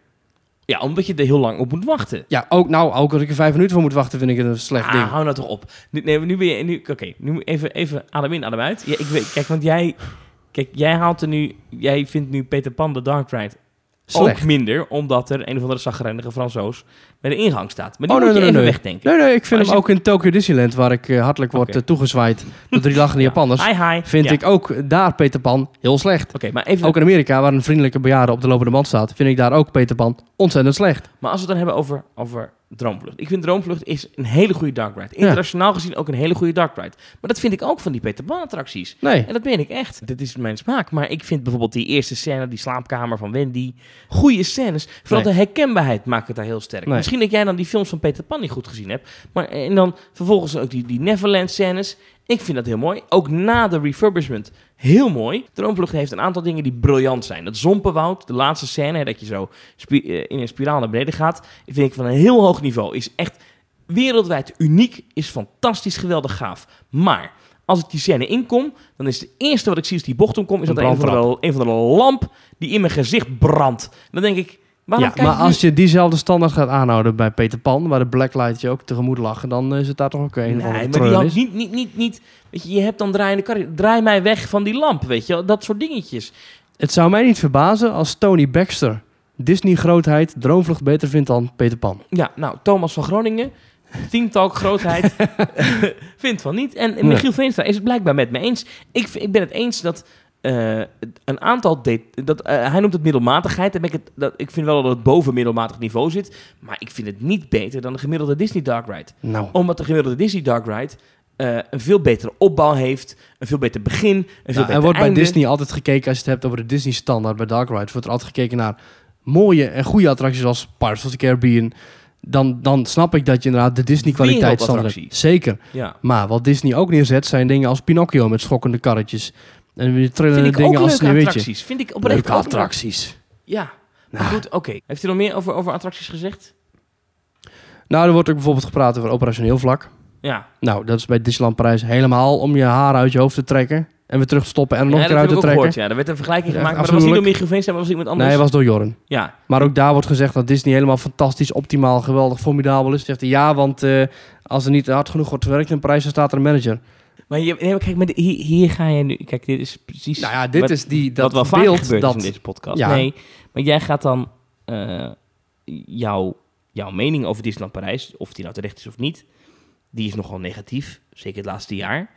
Ja, omdat je er heel lang op moet wachten. Ja, ook, nou, ook als ik er vijf minuten voor moet wachten, vind ik het een slecht Ah, ding. hou nou toch op. Nu, nee, nu ben je... Nu, Oké, nu even, even adem in, adem uit. Ja, ik weet, kijk, want jij... Kijk, jij haalt er nu... Jij vindt nu Peter Pan de Dark Ride Slecht. ook minder, omdat er een of andere zagrijnige Fransoos bij de ingang staat. Maar die Oh, moet nee, je nee, even nee. wegdenken. Nee, nee, ik vind hem je- ook in Tokyo Disneyland, waar ik eh, hartelijk word eh, toegezwaaid door drie lachende Ja. Japanners. Hi, hi. Vind Ja. ik ook daar Peter Pan heel slecht. Oké, maar even... Ook in Amerika, waar een vriendelijke bejaarde op de lopende band staat, vind ik daar ook Peter Pan ontzettend slecht. Maar als we het dan hebben over, over Droomvlucht. Ik vind Droomvlucht is een hele goede dark ride. Internationaal gezien ook een hele goede dark ride. Maar dat vind ik ook van die Peter Pan attracties. Nee. En dat meen ik echt. Dit is mijn smaak. Maar ik vind bijvoorbeeld die eerste scène, die slaapkamer van Wendy, goede scènes. Vooral Nee. de herkenbaarheid maakt het daar heel sterk. Nee. Misschien dat jij dan die films van Peter Pan niet goed gezien hebt. Maar en dan vervolgens ook die, die Neverland scènes. Ik vind dat heel mooi. Ook na de refurbishment heel mooi. Droomvlucht heeft een aantal dingen die briljant zijn. Dat zompenwoud, de laatste scène, hè, dat je zo eh, in een spiraal naar beneden gaat, vind ik van een heel hoog niveau. Is echt wereldwijd uniek, is fantastisch, geweldig gaaf. Maar als ik die scène inkom, dan is het eerste wat ik zie als die bocht omkom, is Een dat er een van, de, een van de lamp die in mijn gezicht brandt. Dan denk ik, waarom Ja, kijk maar als je diezelfde standaard gaat aanhouden bij Peter Pan, waar de blacklight je ook tegemoet lag, dan is het daar toch ook een Nee, maar die treurnis. had niet, niet, niet, niet... Weet je, je hebt dan draaiende karre. Draai mij weg van die lamp, weet je. Dat soort dingetjes. Het zou mij niet verbazen als Tony Baxter Disney-grootheid Droomvlucht beter vindt dan Peter Pan. Ja, nou, Thomas van Groningen. Teamtalk grootheid vindt van niet. En Michiel Veenstra is het blijkbaar met me eens. Ik, ik ben het eens dat eh, een aantal... dat, eh, hij noemt het middelmatigheid. Ben ik, het, dat, ik vind wel dat het boven middelmatig niveau zit. Maar ik vind het niet beter dan de gemiddelde Disney Dark Ride. Nou, Omdat de gemiddelde Disney Dark Ride eh, een veel betere opbouw heeft. Een veel beter begin. Een veel nou, beter er wordt bij. Disney altijd gekeken, als je het hebt over de Disney standaard bij Dark Rides, wordt er altijd gekeken naar mooie en goede attracties als Pirates of the Caribbean. Dan, dan snap ik dat je inderdaad de Disney kwaliteit standaard hebt. Zeker. Ja. Maar wat Disney ook neerzet zijn dingen als Pinocchio met schokkende karretjes. En weer trillende dingen als leuke Sneeuwwitje. attracties. Vind ik oprecht Leuke ook leuk. attracties. Ja. Maar Nou. goed, oké. Heeft u nog meer over, over attracties gezegd? Nou, er wordt ook bijvoorbeeld gepraat over operationeel vlak. Ja. Nou, dat is bij Disneyland Parijs helemaal om je haar uit je hoofd te trekken. En weer terug te stoppen en er nog ja, een keer dat uit te ook trekken. gehoord, ja. Er werd een vergelijking Ja, gemaakt, maar dat was niet door. Michiel Veenstra, maar was iemand anders. Nee, was door Jorren. Ja. Maar ook daar wordt gezegd dat Disney helemaal fantastisch, optimaal, geweldig, formidabel is. Zegt hij ja, want eh, als er niet hard genoeg wordt gewerkt in Parijs, dan staat er een manager. Maar, je, nee, maar kijk, maar hier, hier ga je nu... Kijk, dit is precies... Nou ja, dit wat, is die, dat wat wel beeld dat... in deze podcast. Ja. Nee, maar jij gaat dan eh, jouw, jouw mening over Disneyland Parijs, of die nou terecht is of niet, die is nogal negatief. Zeker het laatste jaar.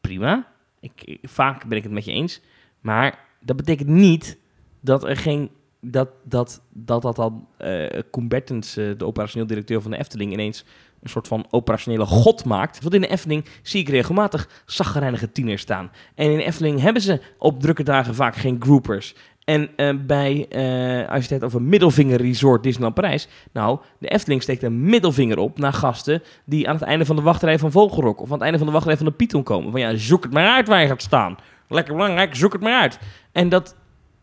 Prima. Ik, vaak ben ik het met je eens. Maar dat betekent niet dat er geen... Dat dat, dat, dat dan eh, de operationeel directeur van de Efteling, ineens een soort van operationele god maakt. Want in de Efteling zie ik regelmatig zaggerijnige tieners staan. En in de Efteling hebben ze op drukke dagen vaak geen groupers. En eh, bij, eh, als je het hebt over Middelvinger Resort Disneyland Parijs. Nou, de Efteling steekt een middelvinger op naar gasten die aan het einde van de wachtrij van Vogelrok of aan het einde van de wachtrij van de Python komen. Van ja, zoek het maar uit waar je gaat staan. Lekker belangrijk, zoek het maar uit. En dat,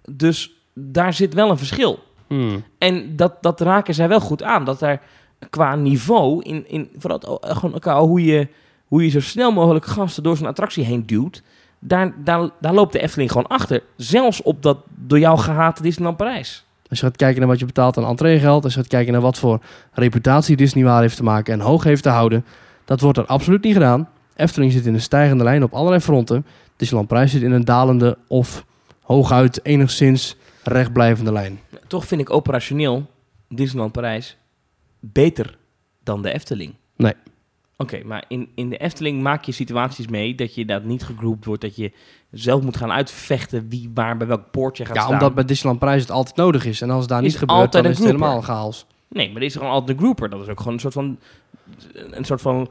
dus daar zit wel een verschil. Hmm. En dat, dat raken zij wel goed aan. Dat er qua niveau, in, in, vooral eh, gewoon qua hoe je, hoe je zo snel mogelijk gasten door zo'n attractie heen duwt. Daar, daar, daar loopt de Efteling gewoon achter. Zelfs op dat door jou gehate Disneyland Parijs. Als je gaat kijken naar wat je betaalt aan entreegeld, als je gaat kijken naar wat voor reputatie Disney waar heeft te maken en hoog heeft te houden, dat wordt er absoluut niet gedaan. Efteling zit in een stijgende lijn op allerlei fronten. Disneyland Parijs zit in een dalende of hooguit enigszins rechtblijvende lijn. Toch vind ik operationeel Disneyland Parijs beter dan de Efteling. Nee. Oké, maar in, in de Efteling maak je situaties mee dat je dat niet gegroept wordt. Dat je zelf moet gaan uitvechten wie waar bij welk poortje gaat Ja, staan. omdat bij Disneyland Parijs het altijd nodig is. En als het daar Is niet gebeurt, dan een is het grouper. helemaal chaos. Nee, maar er is gewoon altijd de grouper. Dat is ook gewoon een soort van, een soort van,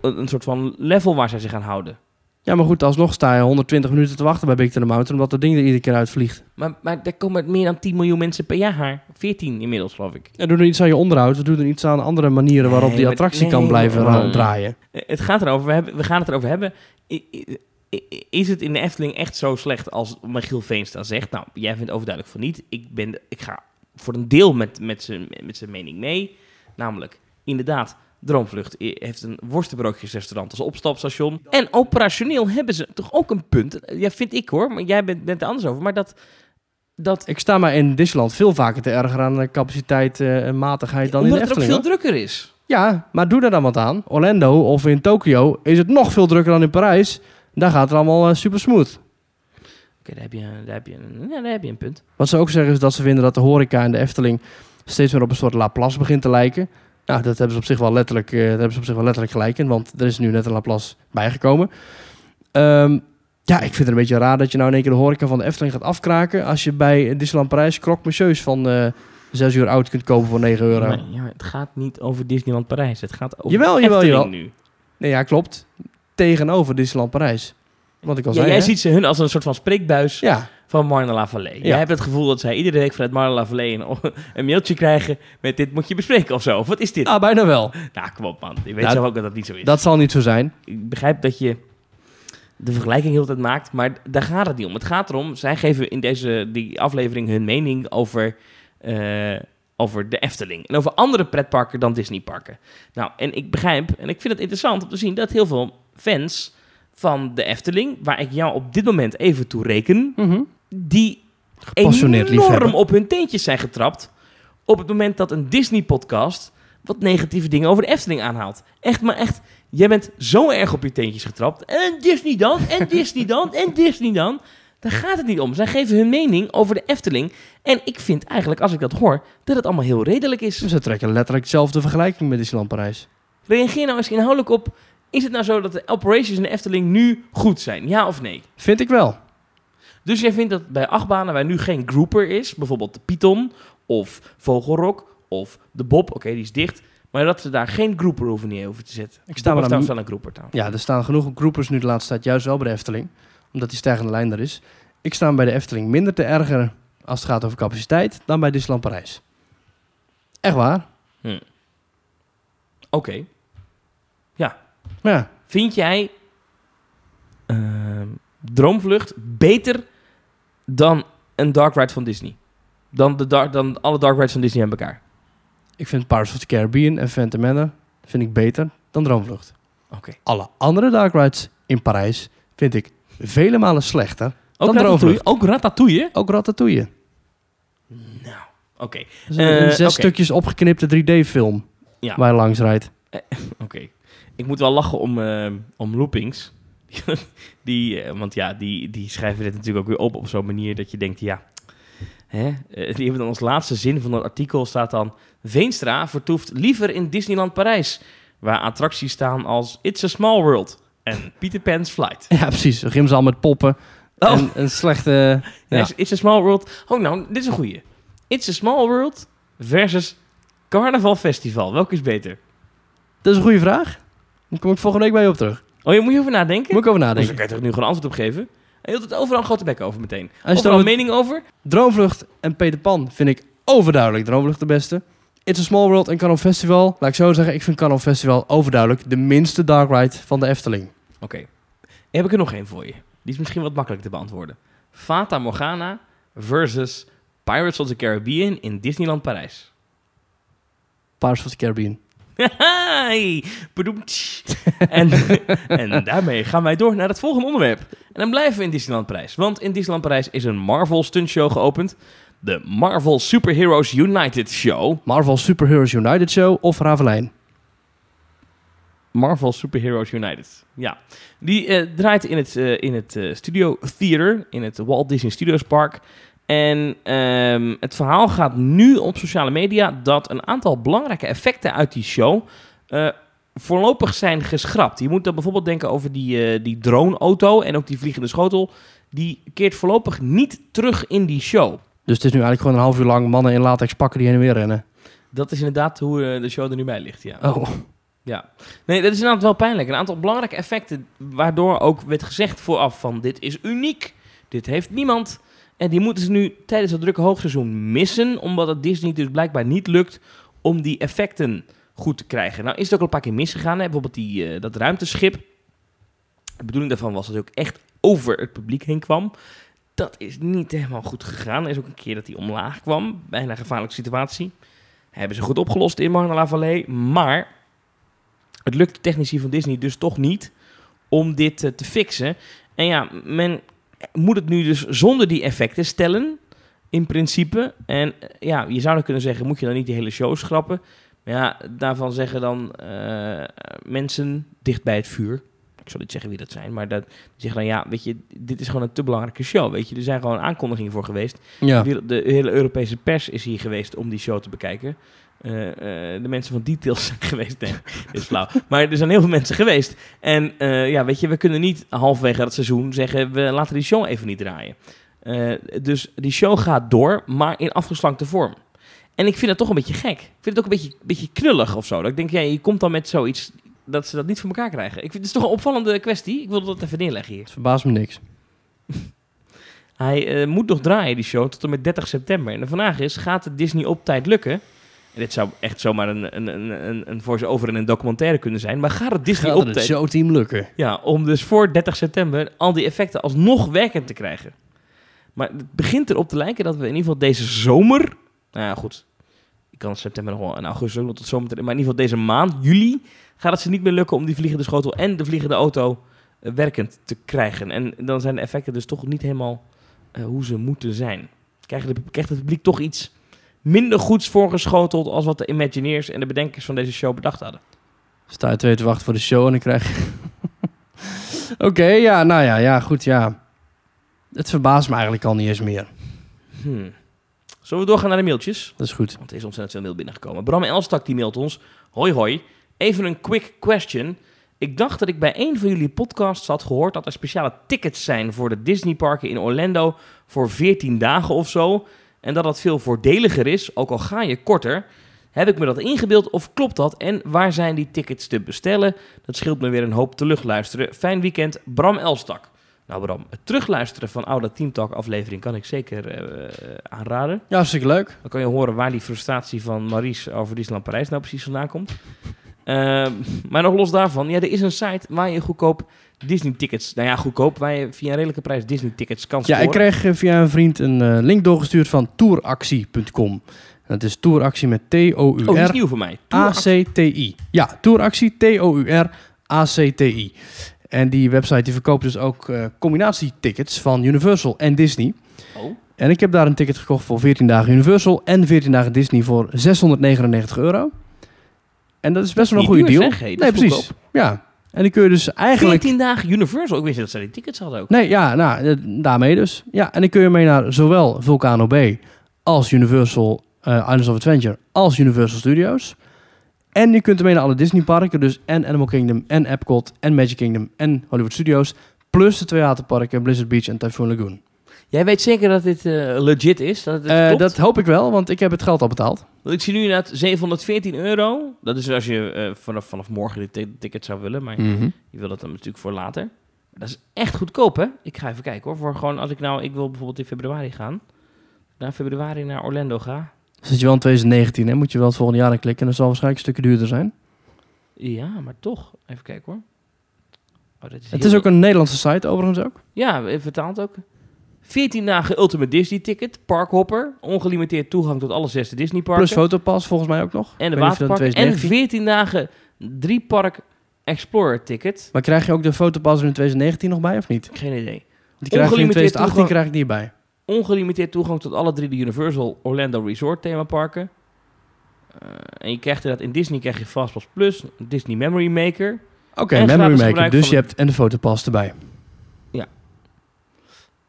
een soort van level waar zij zich aan houden. Ja, maar goed, alsnog sta je 120 minuten te wachten bij Big Thunder Mountain, omdat dat ding er iedere keer uitvliegt. Maar, maar daar komen meer dan 10 miljoen mensen per jaar. 14 inmiddels, geloof ik. En doe er iets aan je onderhoud, of doe er iets aan andere manieren waarop Nee, die attractie nee, kan blijven draaien. Het gaat erover, we, hebben, we gaan het erover hebben. I- i- i- Is het in de Efteling echt zo slecht als Michiel Veenstra zegt? Nou, jij vindt overduidelijk van niet. Ik, ben, ik ga voor een deel met, met zijn met zijn mening mee. Namelijk, inderdaad, Droomvlucht heeft een worstenbroodjesrestaurant als opstapstation. En operationeel hebben ze toch ook een punt. Ja, vind ik hoor, maar jij bent, bent er anders over. Maar dat... dat Ik sta mij in Disneyland veel vaker te erger aan de capaciteit eh, en matigheid dan in omdat de het ook Efteling. veel drukker is. Ja, maar doe daar dan wat aan. Orlando of in Tokio is het nog veel drukker dan in Parijs. Daar gaat het allemaal eh, super smooth. Oké, daar, heb je, daar, heb je een- ja, daar heb je een punt. Wat ze ook zeggen is dat ze vinden dat de horeca en de Efteling steeds meer op een soort Laplace begint te lijken. Nou, dat hebben ze op zich wel letterlijk, eh, hebben ze op zich wel letterlijk gelijk in, want er is nu net een Laplace bijgekomen. Ehm, ja, ik vind het een beetje raar dat je nou in één keer de horeca van de Efteling gaat afkraken als je bij Disneyland Parijs croque monsieurs van eh 6 uur oud kunt kopen voor 9 euro. Maar, ja, maar het gaat niet over Disneyland Parijs. Het gaat over Jawel, jawel, Efteling jawel. nu. Nee, ja, klopt. Tegenover Disneyland Parijs. Wat ik al Ja, zei. jij hè? ziet ze hun als een soort van spreekbuis Ja, van Marne la Vallée. Ja. Jij hebt het gevoel dat zij iedere week vanuit Marne la Vallée een, een mailtje krijgen met dit moet je bespreken of zo. Of wat is dit? ah, bijna wel. Nou, kom op man. Ik weet Nou, zelf ook dat dat niet zo is. Dat zal niet zo zijn. Ik begrijp dat je de vergelijking heel de tijd maakt, maar daar gaat het niet om. Het gaat erom, zij geven in deze die aflevering hun mening over, eh, over de Efteling. En over andere pretparken dan Disneyparken. Nou, en ik begrijp, en ik vind het interessant om te zien dat heel veel fans van de Efteling, waar ik jou op dit moment even toe reken, die Gepassioneerd enorm op hun teentjes zijn getrapt op het moment dat een Disney-podcast wat negatieve dingen over de Efteling aanhaalt. Echt, maar echt, jij bent zo erg op je teentjes getrapt. En Disney dan, en Disney dan, en Disney dan. Daar gaat het niet om. Zij geven hun mening over de Efteling. En ik vind eigenlijk, als ik dat hoor, dat het allemaal heel redelijk is. Ze trekken letterlijk dezelfde vergelijking met Disneyland Parijs. Reageer nou eens inhoudelijk op... Is het nou zo dat de operations in de Efteling nu goed zijn? Ja of nee? Vind ik wel. Dus jij vindt dat bij achtbanen waar nu geen grouper is... bijvoorbeeld de Python of Vogelrok of de Bob... oké, die is dicht... maar dat ze daar geen grouper hoeven neer hoeven te zetten. Ik sta heeft aan- wel een grouper trouwens. Ja, er staan genoeg groepers nu de laatste tijd, juist wel bij de Efteling. Omdat die stijgende lijn er is. Ik sta bij de Efteling minder te ergeren als het gaat over capaciteit dan bij Disneyland Parijs. Echt waar. Oké. Ja, Vind jij ehm, Droomvlucht beter dan een dark ride van Disney? Dan, de dark, dan alle dark rides van Disney aan elkaar? ik vind Pirates of the Caribbean en Phantom Manor vind ik beter dan Droomvlucht. Oké. Alle andere dark rides in Parijs vind ik vele malen slechter. Ook Dan? Droomvlucht. Ook Ratatouille? Ook Ratatouille. Nou, oké. Eh, zes stukjes opgeknipte 3D-film Ja. waar je langs rijdt. Oké. Ik moet wel lachen om, eh, om loopings. die, eh, want ja, die, die schrijven dit natuurlijk ook weer op op zo'n manier dat je denkt, ja... Hè? Eh, die hebben dan als laatste zin van dat artikel staat dan... Veenstra vertoeft liever in Disneyland Parijs... waar attracties staan als It's a Small World en Peter Pan's Flight. Ja, precies. Een gymzaal met poppen. Oh. En een slechte... Ja. It's, It's a Small World... Oh, nou, dit is een goeie. It's a Small World versus Carnaval Festival. Welke is beter? Dat is een goede vraag. Daar kom ik volgende week bij je op terug. Oh, je moet je over nadenken? Moet ik over Dus nadenken. daar kan je toch nu gewoon antwoord op geven? En je hield het overal een grote bek over meteen. Als je Overal dan een mening over? Droomvlucht en Peter Pan vind ik overduidelijk Droomvlucht de beste. It's a Small World en Canon Festival. Laat ik zo zeggen, ik vind Canon Festival overduidelijk de minste dark ride van de Efteling. Oké. Heb ik er nog één voor je. Die is misschien wat makkelijker te beantwoorden. Fata Morgana versus Pirates of the Caribbean in Disneyland Parijs. Pirates of the Caribbean. Hey, en, en daarmee gaan wij door naar het volgende onderwerp. En dan blijven we in Disneyland Parijs. Want in Disneyland Parijs is een Marvel stuntshow geopend. De Marvel Superheroes United Show. Marvel Superheroes United Show of Ravelijn. Marvel Superheroes United. Ja. Die eh, draait in het, eh, in het eh, Studio Theater, in het Walt Disney Studios Park. En ehm, het verhaal gaat nu op sociale media dat een aantal belangrijke effecten uit die show eh, voorlopig zijn geschrapt. Je moet dan bijvoorbeeld denken over die, eh, die drone-auto en ook die vliegende schotel. Die keert voorlopig niet terug in die show. Dus het is nu eigenlijk gewoon een half uur lang mannen in latex pakken die heen en weer rennen. Dat is inderdaad hoe eh, de show er nu bij ligt, ja. Oh, Ja, nee, dat is inderdaad wel pijnlijk. Een aantal belangrijke effecten, waardoor ook werd gezegd vooraf van dit is uniek, dit heeft niemand. En die moeten ze nu tijdens het drukke hoogseizoen missen, omdat het Disney dus blijkbaar niet lukt om die effecten goed te krijgen. Nou is het ook al een paar keer misgegaan, hè? bijvoorbeeld die, eh, dat ruimteschip. De bedoeling daarvan was dat het ook echt over het publiek heen kwam. Dat is niet helemaal goed gegaan. Er is ook een keer dat hij omlaag kwam, bijna een gevaarlijke situatie. Hebben ze goed opgelost in Marne Valley, maar het lukt de technici van Disney dus toch niet om dit eh, te fixen. En ja, men moet het nu dus zonder die effecten stellen, in principe. En eh, ja, je zou dan kunnen zeggen, moet je dan niet die hele show schrappen? Maar ja, daarvan zeggen dan eh, mensen dicht bij het vuur. Ik zal niet zeggen wie dat zijn, maar dat, die zeggen dan ja, weet je, dit is gewoon een te belangrijke show. Weet je, er zijn gewoon aankondigingen voor geweest. ja. De, de hele Europese pers is hier geweest om die show te bekijken. Eh, eh, de mensen van Details zijn geweest. Nee, is flauw. Maar er zijn heel veel mensen geweest. En eh, ja, weet je, we kunnen niet halverwege het seizoen zeggen... we laten die show even niet draaien. Dus die show gaat door, maar in afgeslankte vorm. En ik vind het toch een beetje gek. Ik vind het ook een beetje, beetje knullig of zo. Dat ik denk, ja, je komt dan met zoiets... dat ze dat niet voor elkaar krijgen. Ik vind het is toch een opvallende kwestie. Ik wil dat even neerleggen hier. Het verbaast me niks. Hij moet nog draaien, die show, tot en met 30 september. En de vraag is, gaat het Disney op tijd lukken? En dit zou echt zomaar een, een, een, een, voice-over in een documentaire kunnen zijn. Maar gaat het Disney Gaat op het tijd... showteam lukken? Ja, om dus voor 30 september al die effecten alsnog werkend te krijgen. Maar het begint erop te lijken dat we in ieder geval deze zomer... Nou ja, goed. Ik kan september nog wel en augustus ook nog tot zomer... Maar in ieder geval deze maand, juli, gaat het ze niet meer lukken... om die vliegende schotel en de vliegende auto eh, werkend te krijgen. En dan zijn de effecten dus toch niet helemaal eh, hoe ze moeten zijn. Krijgt het publiek toch iets minder goeds voorgeschoteld... als wat de Imagineers en de bedenkers van deze show bedacht hadden. Sta je twee te wachten voor de show en dan krijg je... Oké, ja, nou ja, ja, goed, ja. Het verbaast me eigenlijk al niet eens meer. Hmm. Zullen we doorgaan naar de mailtjes? Dat is goed. Want er is ontzettend veel mail binnengekomen. Bram Elstak die mailt ons. Hoi hoi. Even een quick question. Ik dacht dat ik bij een van jullie podcasts had gehoord dat er speciale tickets zijn voor de Disneyparken in Orlando voor 14 dagen of zo. En dat dat veel voordeliger is, ook al ga je korter. Heb ik me dat ingebeeld of klopt dat? En waar zijn die tickets te bestellen? Dat scheelt me weer een hoop terugluisteren. Fijn weekend, Bram Elstak. Nou Bram, het terugluisteren van oude Teamtalk aflevering kan ik zeker eh, aanraden. Ja, hartstikke leuk. Dan kan je horen waar die frustratie van Maurice over Disneyland Parijs nou precies vandaan komt. Ehm, maar nog los daarvan, ja, er is een site waar je goedkoop Disney-tickets, nou ja, goedkoop, je via een redelijke prijs Disney-tickets kan Ja, scoren. ik kreeg eh, via een vriend een eh, link doorgestuurd van touractie.com. Dat is touractie met Oh, die is T-O-U-R nieuw voor mij. A-C-T-I. Ja, touractie T-O-U-R A-C-T-I. En die website die verkoopt dus ook eh, combinatietickets van Universal en Disney. Oh, En ik heb daar een ticket gekocht voor 14 dagen Universal en 14 dagen Disney voor 699 euro. En dat is best wel een goede duur, deal. zeg, hey, dat nee, precies. goedkoop. Ja. En die kun je dus eigenlijk... 14 dagen Universal. Ik wist niet dat zij die tickets hadden ook. Nee, ja, nou, eh, daarmee dus. Ja, en dan kun je mee naar zowel Vulcano Bay als Universal eh, Islands of Adventure als Universal Studios. En je kunt ermee naar alle Disney parken, dus en Animal Kingdom en Epcot en Magic Kingdom en Hollywood Studios. Plus de twee waterparken Blizzard Beach en Typhoon Lagoon. Jij weet zeker dat dit eh, legit is? Dat, het Eh, dat hoop ik wel, want ik heb het geld al betaald. Want ik zie nu inderdaad 714 euro. Dat is als je eh, vanaf, vanaf morgen dit ti- ticket zou willen. Maar Mhm. je wil dat dan natuurlijk voor later. Dat is echt goedkoop, hè? Ik ga even kijken hoor. Voor gewoon als ik nou, ik wil bijvoorbeeld in februari gaan. Na februari naar Orlando ga. Dus zit je wel in 2019, hè? moet je wel het volgende jaar aan klikken. En dat zal waarschijnlijk een stukje duurder zijn. Ja, maar toch. Even kijken hoor. Oh, dat is Het is ook een Nederlandse site overigens ook. Ja, vertaald ook. 14 dagen Ultimate Disney ticket, parkhopper, ongelimiteerd toegang tot alle zesde Disney parken. Plus fotopass volgens mij ook nog. en de dat waterpark. En 2019 14 dagen drie park Explorer ticket. Maar krijg je ook de fotopass er in 2019 nog bij of niet? Geen idee. Die krijg je in Ongelimiteerd 2018 toegang- krijg ik niet bij. Ongelimiteerd toegang tot alle drie de Universal Orlando Resort themaparken. Eh en je krijgt inderdaad in Disney krijg je Fastpass Plus, Disney Memory Maker. Oké, Memory Maker. Dus je hebt en de fotopass erbij.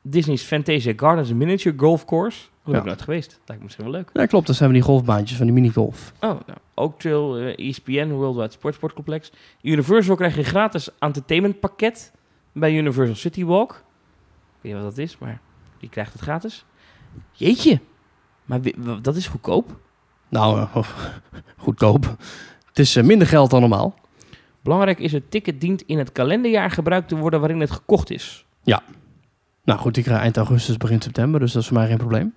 Disney's Fantasia Gardens Miniature Golf Course. Daar ben Ja. ik nooit geweest. Lijkt me misschien wel leuk. Ja, klopt. Dat zijn we die golfbaantjes van die minigolf. Oh, nou, Oak Trail, eh, ESPN, Worldwide Sports Sportcomplex. Universal krijg je gratis entertainment pakket bij Universal City Walk. Ik weet niet wat dat is, maar die krijgt het gratis. Jeetje, maar dat is goedkoop. Nou, eh, goedkoop. Het is eh, minder geld dan normaal. Belangrijk is, het ticket dient in het kalenderjaar gebruikt te worden waarin het gekocht is. Nou goed, ik krijg eind augustus, begin september. Dus dat is voor mij geen probleem.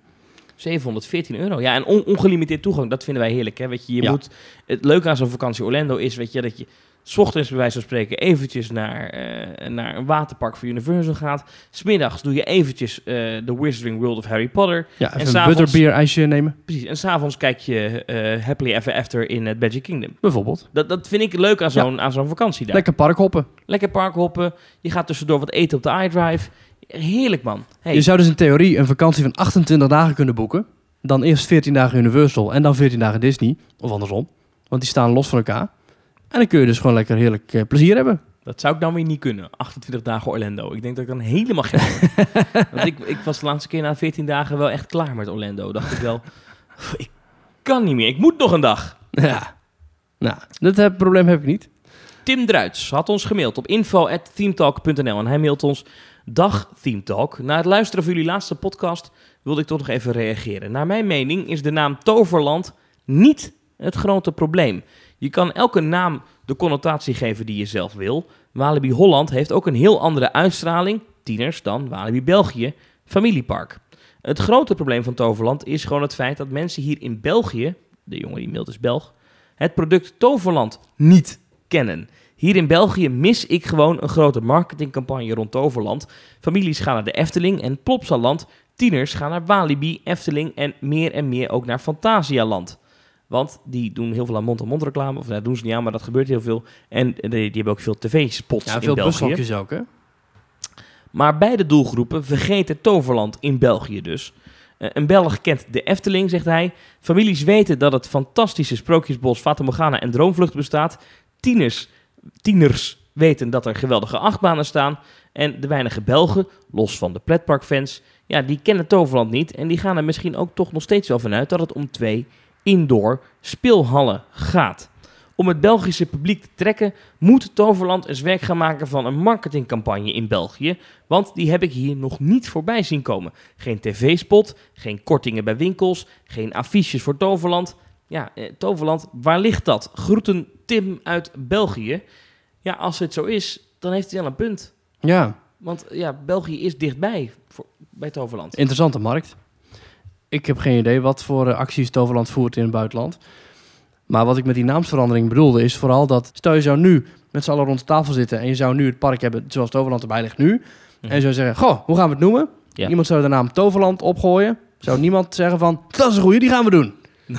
714 euro. Ja, en on- ongelimiteerd toegang, dat vinden wij heerlijk. Hè? Weet je, je Ja. moet, het leuke aan zo'n vakantie Orlando is weet je, dat je 's ochtends bij wijze van spreken eventjes naar, eh, naar een waterpark voor Universal gaat. Smiddags doe je eventjes eh The Wizarding World of Harry Potter. Ja, En een butterbeer ijsje nemen, Precies. En s'avonds kijk je eh, Happily Ever After in het Magic Kingdom. bijvoorbeeld. Dat, dat vind ik leuk aan zo'n aan zo'n vakantie daar. Lekker parkhoppen. Lekker parkhoppen. Je gaat tussendoor wat eten op de iDrive. Heerlijk man. Hey, Je zou dus in theorie een vakantie van 28 dagen kunnen boeken. Dan eerst 14 dagen Universal en dan 14 dagen Disney. Of andersom. Want die staan los van elkaar. En dan kun je dus gewoon lekker heerlijk eh, plezier hebben. Dat zou ik dan weer niet kunnen. 28 dagen Orlando. Ik denk dat ik dan helemaal geen... Want ik, ik was de laatste keer na 14 dagen wel echt klaar met Orlando. Dacht ik wel, ik kan niet meer. Ik moet nog een dag. Ja. Nou, dat probleem heb ik niet. Tim Druits had ons gemaild op info.themetalk.nl en hij mailt ons... Dag Themetalk. Na het luisteren van jullie laatste podcast wilde ik toch nog even reageren. Naar mijn mening is de naam Toverland niet het grote probleem. Je kan elke naam de connotatie geven die je zelf wil. Walibi Holland heeft ook een heel andere uitstraling, tieners, dan Walibi België, familiepark. Het grote probleem van Toverland is gewoon het feit dat mensen hier in België, de jongen die mailt is Belg, het product Toverland niet kennen. Hier in België mis ik gewoon een grote marketingcampagne rond Toverland. Families gaan naar de Efteling en Plopsaland. Tieners gaan naar Walibi, Efteling en meer en meer ook naar Fantasialand. Want die doen heel veel aan mond-to-mond reclame. Of dat doen ze niet aan, maar dat gebeurt heel veel. En die, die hebben ook veel tv-spots Ja, in veel België. bushokjes ook, hè? Maar beide doelgroepen vergeten Toverland in België dus. Eh, een Belg kent de Efteling, zegt hij. Families weten dat het fantastische Sprookjesbos, Fata Morgana en Droomvlucht bestaat. Tieners, tieners weten dat er geweldige achtbanen staan. En de weinige Belgen, los van de pretparkfans, ja, die kennen Toverland niet. En die gaan er misschien ook toch nog steeds wel vanuit dat het om twee indoor speelhallen gaat. Om het Belgische publiek te trekken, moet Toverland eens werk gaan maken van een marketingcampagne in België. Want die heb ik hier nog niet voorbij zien komen. Geen tv-spot, geen kortingen bij winkels, geen affiches voor Toverland. Ja, eh, Toverland, waar ligt dat? Groeten Tim uit België. Ja, als het zo is, dan heeft hij wel een punt. Ja, Want ja, België is dichtbij voor, bij Toverland. interessante markt. Ik heb geen idee wat voor eh, acties Toverland voert in het buitenland. Maar wat ik met die naamsverandering bedoelde is vooral dat... Stel je zou nu met z'n allen rond de tafel zitten... en je zou nu het park hebben zoals Toverland erbij ligt nu... En je zou zeggen, goh, hoe gaan we het noemen? Ja. Iemand zou de naam Toverland opgooien. Zou niemand zeggen van, dat is een goeie, die gaan we doen.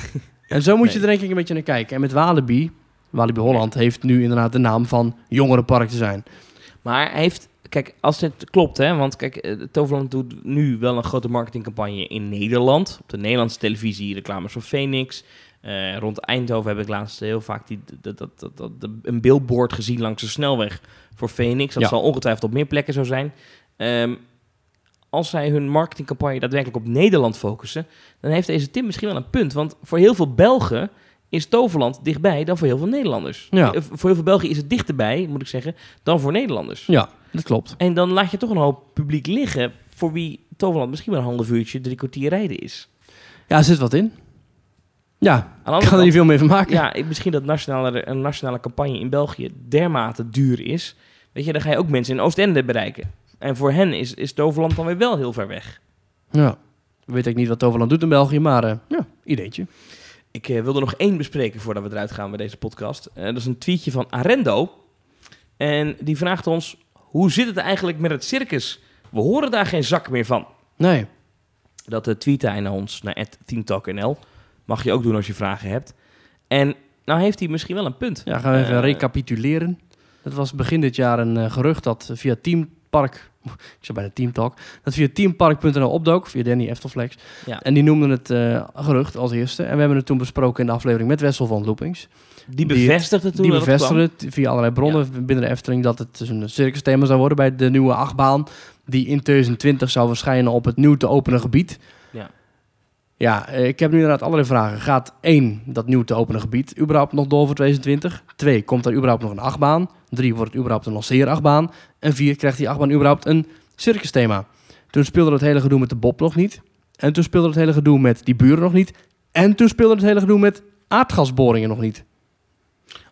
en zo moet je er denk ik een beetje naar kijken. En met Walibi, Walibi Holland heeft nu inderdaad de naam van jongerenpark te zijn. Maar hij heeft, kijk, als het klopt, hè, want kijk, eh, Toverland doet nu wel een grote marketingcampagne in Nederland. Op de Nederlandse televisie, reclames voor Phoenix. Eh, rond Eindhoven heb ik laatst heel vaak die, dat, dat, dat, dat, een billboard gezien langs de snelweg voor Phoenix. Dat Ja. zal ongetwijfeld op meer plekken zo zijn. Ehm, als zij hun marketingcampagne daadwerkelijk op Nederland focussen, dan heeft deze Tim misschien wel een punt. Want voor heel veel Belgen is Toverland dichtbij dan voor heel veel Nederlanders. Ja. Eh, Voor heel veel Belgen is het dichterbij, moet ik zeggen, dan voor Nederlanders. Ja, dat klopt. En dan laat je toch een hoop publiek liggen voor wie Toverland misschien wel een half uurtje, drie kwartier rijden is. Ja, er zit wat in. Ja, ik kan er niet veel mee van maken. ja, misschien dat nationale, een nationale campagne in België dermate duur is. Weet je, dan ga je ook mensen in Oostende bereiken. En voor hen is, is Toverland dan weer wel heel ver weg. Ja. Weet ik niet wat Toverland doet in België, maar eh, ja, ideetje. Ik eh, wilde nog één bespreken voordat we eruit gaan bij deze podcast. Eh, dat is een tweetje van Arendo. En die vraagt ons, hoe zit het eigenlijk met het circus? We horen daar geen zak meer van. Nee. Dat uh, tweet hij naar ons, naar teamtalknl. Mag je ook doen als je vragen hebt. En nou heeft hij misschien wel een punt. Ja, gaan we even recapituleren. Het was begin dit jaar een gerucht dat via Teampark, ik zei bijna Teamtalk, dat via teampark.nl opdook, via Danny Eftelflex. Ja. En die noemden het eh, gerucht als eerste. En we hebben het toen besproken in de aflevering met Wessel van Loopings. Die Die- bevestigde toen die het bevestigde het via allerlei bronnen binnen de Efteling dat het dus een circus thema zou worden bij de nieuwe achtbaan. Die in 2020 zou verschijnen op het nieuw te openen gebied. Ja. Eh, ik heb nu inderdaad allerlei vragen. Gaat één, dat nieuw te openen gebied, überhaupt nog door voor 2020? Twee, komt er überhaupt nog een achtbaan? Drie, wordt het überhaupt een lanceerachtbaan? En vier, krijgt die achtbaan überhaupt een circus thema? Toen speelde het hele gedoe met de Bob nog niet. En toen speelde het hele gedoe met die buren nog niet. En toen speelde het hele gedoe met aardgasboringen nog niet.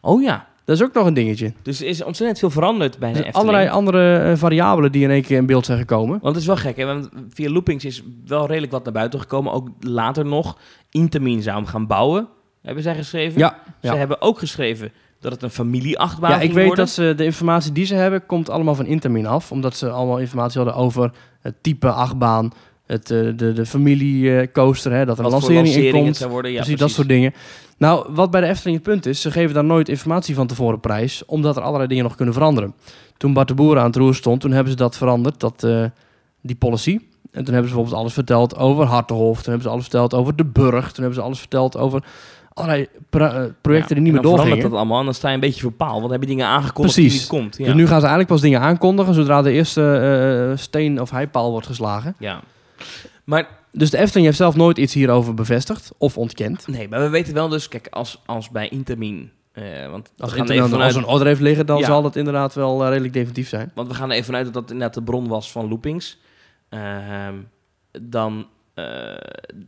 Oh ja, Dat is ook nog een dingetje. dus er is ontzettend veel veranderd bij de Efteling. allerlei andere eh, variabelen die in één keer in beeld zijn gekomen. Want het is wel gek, hè? Want via Loopings is wel redelijk wat naar buiten gekomen. Ook later nog. Intamin zou hem gaan bouwen, hebben zij geschreven. Ja, Ze ja. hebben ook geschreven dat het een familieachtbaan ja ik weet worden. dat ze de informatie die ze hebben, komt allemaal van Intermin af. Omdat ze allemaal informatie hadden over het type achtbaan, het, eh, de, de familiecoaster, hè, dat er een lancering in komt. Ja, precies, dat soort dingen. Nou, wat bij de Efteling het punt is, ze geven daar nooit informatie van tevoren prijs, omdat er allerlei dingen nog kunnen veranderen. Toen Bart de Boer aan het roer stond, toen hebben ze dat veranderd, dat, eh, die policy. En toen hebben ze bijvoorbeeld alles verteld over Hartenhof, toen hebben ze alles verteld over de Burg, toen hebben ze alles verteld over allerlei eh, projecten die niet meer dan verandert doorgingen. dat allemaal en dan sta je een beetje voor paal. Want dan heb je dingen aangekondigd Precies. die niet komt. Ja. Dus nu gaan ze eigenlijk pas dingen aankondigen zodra de eerste steen of heipaal wordt geslagen. ja. Maar Dus de Efteling heeft zelf nooit iets hierover bevestigd of ontkend. nee, maar we weten wel dus, kijk, als, als bij Intermin... eh, want Als we er gaan even vanuit, zo'n order heeft liggen, dan Ja. zal dat inderdaad wel eh, redelijk definitief zijn. want we gaan er even vanuit dat dat inderdaad de bron was van Loopings. Ehm, dan, eh,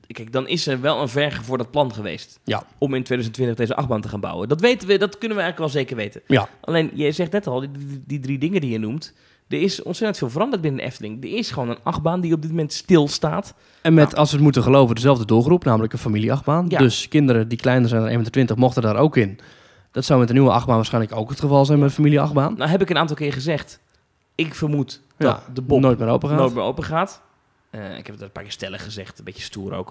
kijk, dan is er wel een vergevorderd plan geweest. Ja. Om in 2020 deze achtbaan te gaan bouwen. Dat weten we, dat kunnen we eigenlijk wel zeker weten. Ja. Alleen, je zegt net al, die drie dingen die je noemt. Er is ontzettend veel veranderd binnen de Efteling. Er is gewoon een achtbaan die op dit moment stilstaat. En met, Nou. als we het moeten geloven, dezelfde doelgroep, namelijk een familieachtbaan. Ja. Dus kinderen die kleiner zijn dan 1,20 meter mochten daar ook in. Dat zou met de nieuwe achtbaan waarschijnlijk ook het geval zijn met een familieachtbaan. Nou heb ik een aantal keer gezegd. Ik vermoed dat Ja, de Bob nooit meer open gaat. nooit meer open gaat. Eh, ik heb het een paar keer stellig gezegd, een beetje stoer ook.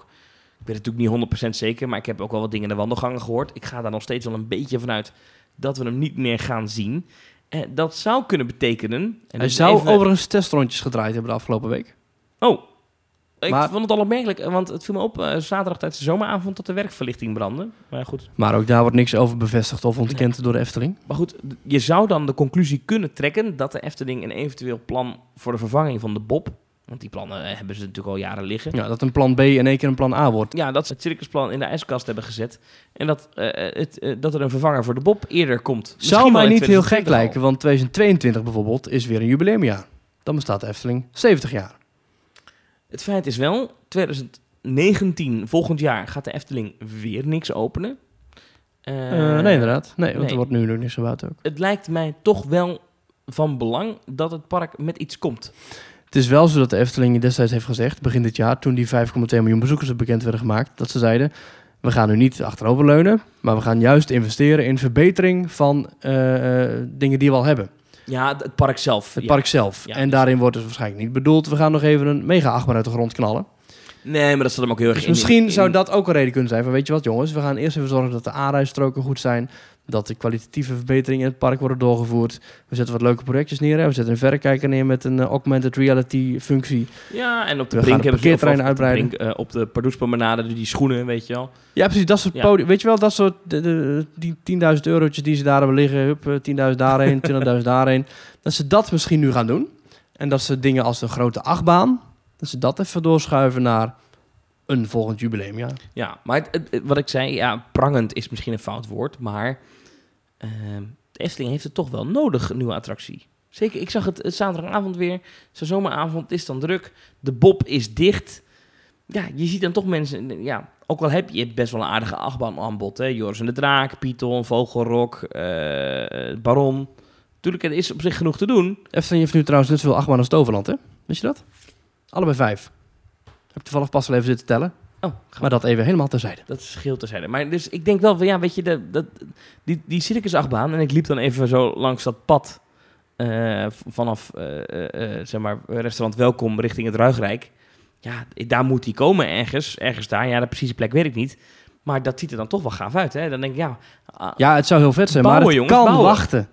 Ik weet het natuurlijk niet 100% zeker, maar ik heb ook wel wat dingen in de wandelgangen gehoord. Ik ga daar nog steeds wel een beetje vanuit dat we hem niet meer gaan zien. Eh, dat zou kunnen betekenen... En Hij zou even- overigens testrondjes gedraaid hebben de afgelopen week. Oh, ik Maar- vond het al opmerkelijk, eh, want het viel me op eh, zaterdag tijdens de zomeravond dat de werkverlichting brandde. Maar goed. Maar ook daar wordt niks over bevestigd of ontkend door de Efteling. Maar goed, je zou dan de conclusie kunnen trekken dat de Efteling een eventueel plan voor de vervanging van de Bob Want die plannen eh, hebben ze natuurlijk al jaren liggen. Ja, dat een plan B in één keer een plan A wordt. Ja, dat ze het circusplan in de ijskast hebben gezet. En dat, eh, het, eh, dat er een vervanger voor de Bob eerder komt. Misschien Zou mij niet heel gek 2020 al. lijken, want 2022 bijvoorbeeld is weer een jubileumjaar. Dan bestaat de Efteling 70 jaar. Het feit is wel, 2019, volgend jaar, gaat de Efteling weer niks openen. Nee, inderdaad. Nee, want nee. er wordt nu nog niks gebouwd ook. Het lijkt mij toch wel van belang dat het park met iets komt. Het is wel zo dat de Efteling destijds heeft gezegd, begin dit jaar, toen die 5,2 miljoen bezoekers bekend werden gemaakt, dat ze zeiden, we gaan nu niet achteroverleunen, maar we gaan juist investeren in verbetering van eh, eh, dingen die we al hebben. Ja, het park zelf. Het ja. park zelf. Ja, en dus- daarin wordt dus waarschijnlijk niet bedoeld, we gaan nog even een mega-achtbaan uit de grond knallen. Nee, maar dat zat hem ook heel erg Dus in- misschien in- zou dat ook een reden kunnen zijn van, weet je wat jongens, we gaan eerst even zorgen dat de aanrijstroken goed zijn, dat de kwalitatieve verbeteringen in het park worden doorgevoerd. We zetten wat leuke projectjes neer, hè. we zetten een verrekijker neer met een eh, augmented reality functie. Ja, en op de We brink hebben ze... parkeerterrein of op de uitbreiden. brink, eh, op de Pardoespromenade, die schoenen, weet je wel. Ja, precies, dat soort Ja. podium. Weet je wel, dat soort de, de, die 10.000 eurotjes die ze daar hebben liggen, hup, eh, 10.000 daarheen, 20.000 daarheen, dat ze dat misschien nu gaan doen. En dat ze dingen als de grote achtbaan, dat ze dat even doorschuiven naar een volgend jubileumjaar. Ja, maar het, het- het- wat ik zei, ja, prangend is misschien een fout woord, maar ehm, Efteling heeft het toch wel nodig, een nieuwe attractie. Zeker, ik zag het, zaterdagavond weer, zo'n zomeravond is dan druk, de Bob is dicht. Ja, je ziet dan toch mensen, ja, ook al heb je best wel een aardige achtbaan aanbod, hè, Joris en de Draak, Python, Vogelrok, eh, Baron. Natuurlijk, er is op zich genoeg te doen. Efteling heeft nu trouwens net zoveel achtbaan als Toverland, hè? Wist je dat? Allebei vijf. Heb ik toevallig pas wel even zitten tellen. Oh, Maar dat even helemaal terzijde. Dat scheelt terzijde. Maar dus ik denk wel van ja, weet je, de, dat, die, die circusachtbaan. En ik liep dan even zo langs dat pad. eh, vanaf eh, eh, zeg maar restaurant Welkom richting het Ruigrijk. Ja, daar moet die komen ergens. Ergens daar. Ja, de precieze plek weet ik niet. Maar dat ziet er dan toch wel gaaf uit. Hè? Dan denk ik, ja. Ja, het zou heel vet zijn, Bouwen, maar het jongens, kan bouwen. wachten.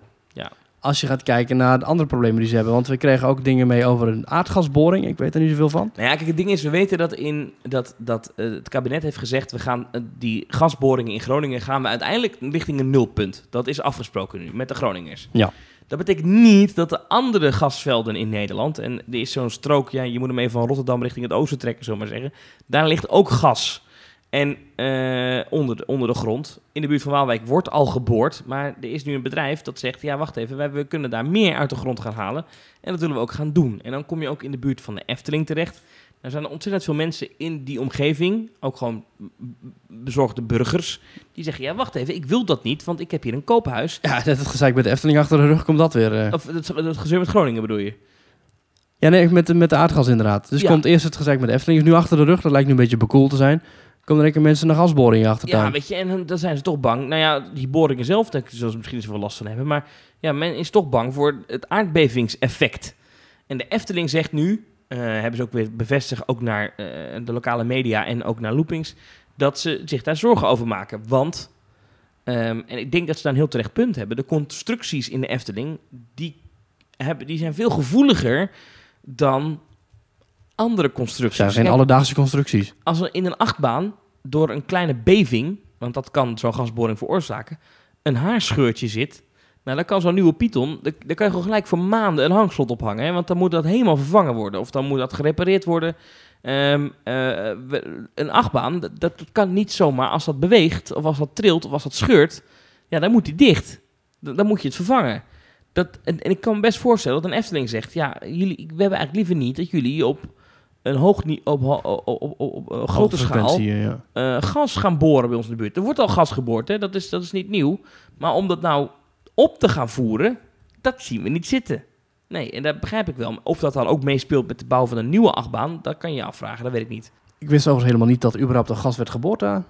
Als je gaat kijken naar de andere problemen die ze hebben. Want we kregen ook dingen mee over een aardgasboring. Ik weet er niet zoveel van. Nou ja, kijk, het ding is, we weten dat, in, dat, dat eh, het kabinet heeft gezegd... we gaan eh, die gasboringen in Groningen gaan we uiteindelijk richting een nulpunt. Dat is afgesproken nu met de Groningers. Ja. Dat betekent niet dat de andere gasvelden in Nederland... en er is zo'n strook, ja, je moet hem even van Rotterdam richting het oosten trekken, zullen we maar zeggen. Daar ligt ook gas. En eh, onder, de, onder de grond, in de buurt van Waalwijk, wordt al geboord. Maar er is nu een bedrijf dat zegt, ja, wacht even, wij, we kunnen daar meer uit de grond gaan halen. En dat willen we ook gaan doen. En dan kom je ook in de buurt van de Efteling terecht. Er zijn ontzettend veel mensen in die omgeving, ook gewoon bezorgde burgers, die zeggen, ja, wacht even, ik wil dat niet, want ik heb hier een koophuis. Ja, net het gezeik met de Efteling achter de rug komt dat weer. eh. Of dat, dat gezeur met Groningen bedoel je? Ja, nee, met de, met de aardgas inderdaad. Dus Ja. komt eerst het gezeik met de Efteling. Is nu achter de rug. Dat lijkt nu een beetje bekoeld te zijn. Komen er een keer mensen naar gasboring in je achtertuin. Ja, weet je, en dan- zijn ze toch bang. Nou ja, die boringen zelf, daar zullen ze misschien zoveel last van hebben. Maar ja, men is toch bang voor het aardbevingseffect. En de Efteling zegt nu, eh, hebben ze ook weer bevestigd, ook naar eh, de lokale media en ook naar Loopings, dat ze zich daar zorgen over maken. Want, ehm, en ik denk dat ze daar een heel terecht punt hebben, de constructies in de Efteling, die, hebben, die zijn veel gevoeliger dan andere constructies. Het zijn Kijk, alledaagse constructies. als er in een achtbaan door een kleine beving, want dat kan zo'n gasboring veroorzaken, een haarscheurtje zit, nou dan kan zo'n nieuwe Python, daar daar kan je gewoon gelijk voor maanden een hangslot ophangen, hè, want dan moet dat helemaal vervangen worden of dan moet dat gerepareerd worden. Ehm, eh, een achtbaan, dat, dat kan niet zomaar als dat beweegt of als dat trilt of als dat scheurt, ja dan moet die dicht. Dan, dan moet je het vervangen. Dat, en, en ik kan me best voorstellen dat een Efteling zegt, ja, jullie, we hebben eigenlijk liever niet dat jullie op een hoog op, op, op, op, een grote schaal eh, eh, gas gaan boren bij ons in de buurt. Er wordt al gas geboord, hè? Dat, is, dat is niet nieuw. Maar om dat nou op te gaan voeren, dat zien we niet zitten. Nee, en dat begrijp ik wel. Of dat dan ook meespeelt met de bouw van een nieuwe achtbaan, dat kan je afvragen, dat weet ik niet. Ik wist overigens helemaal niet dat er überhaupt een gas werd geboord daar.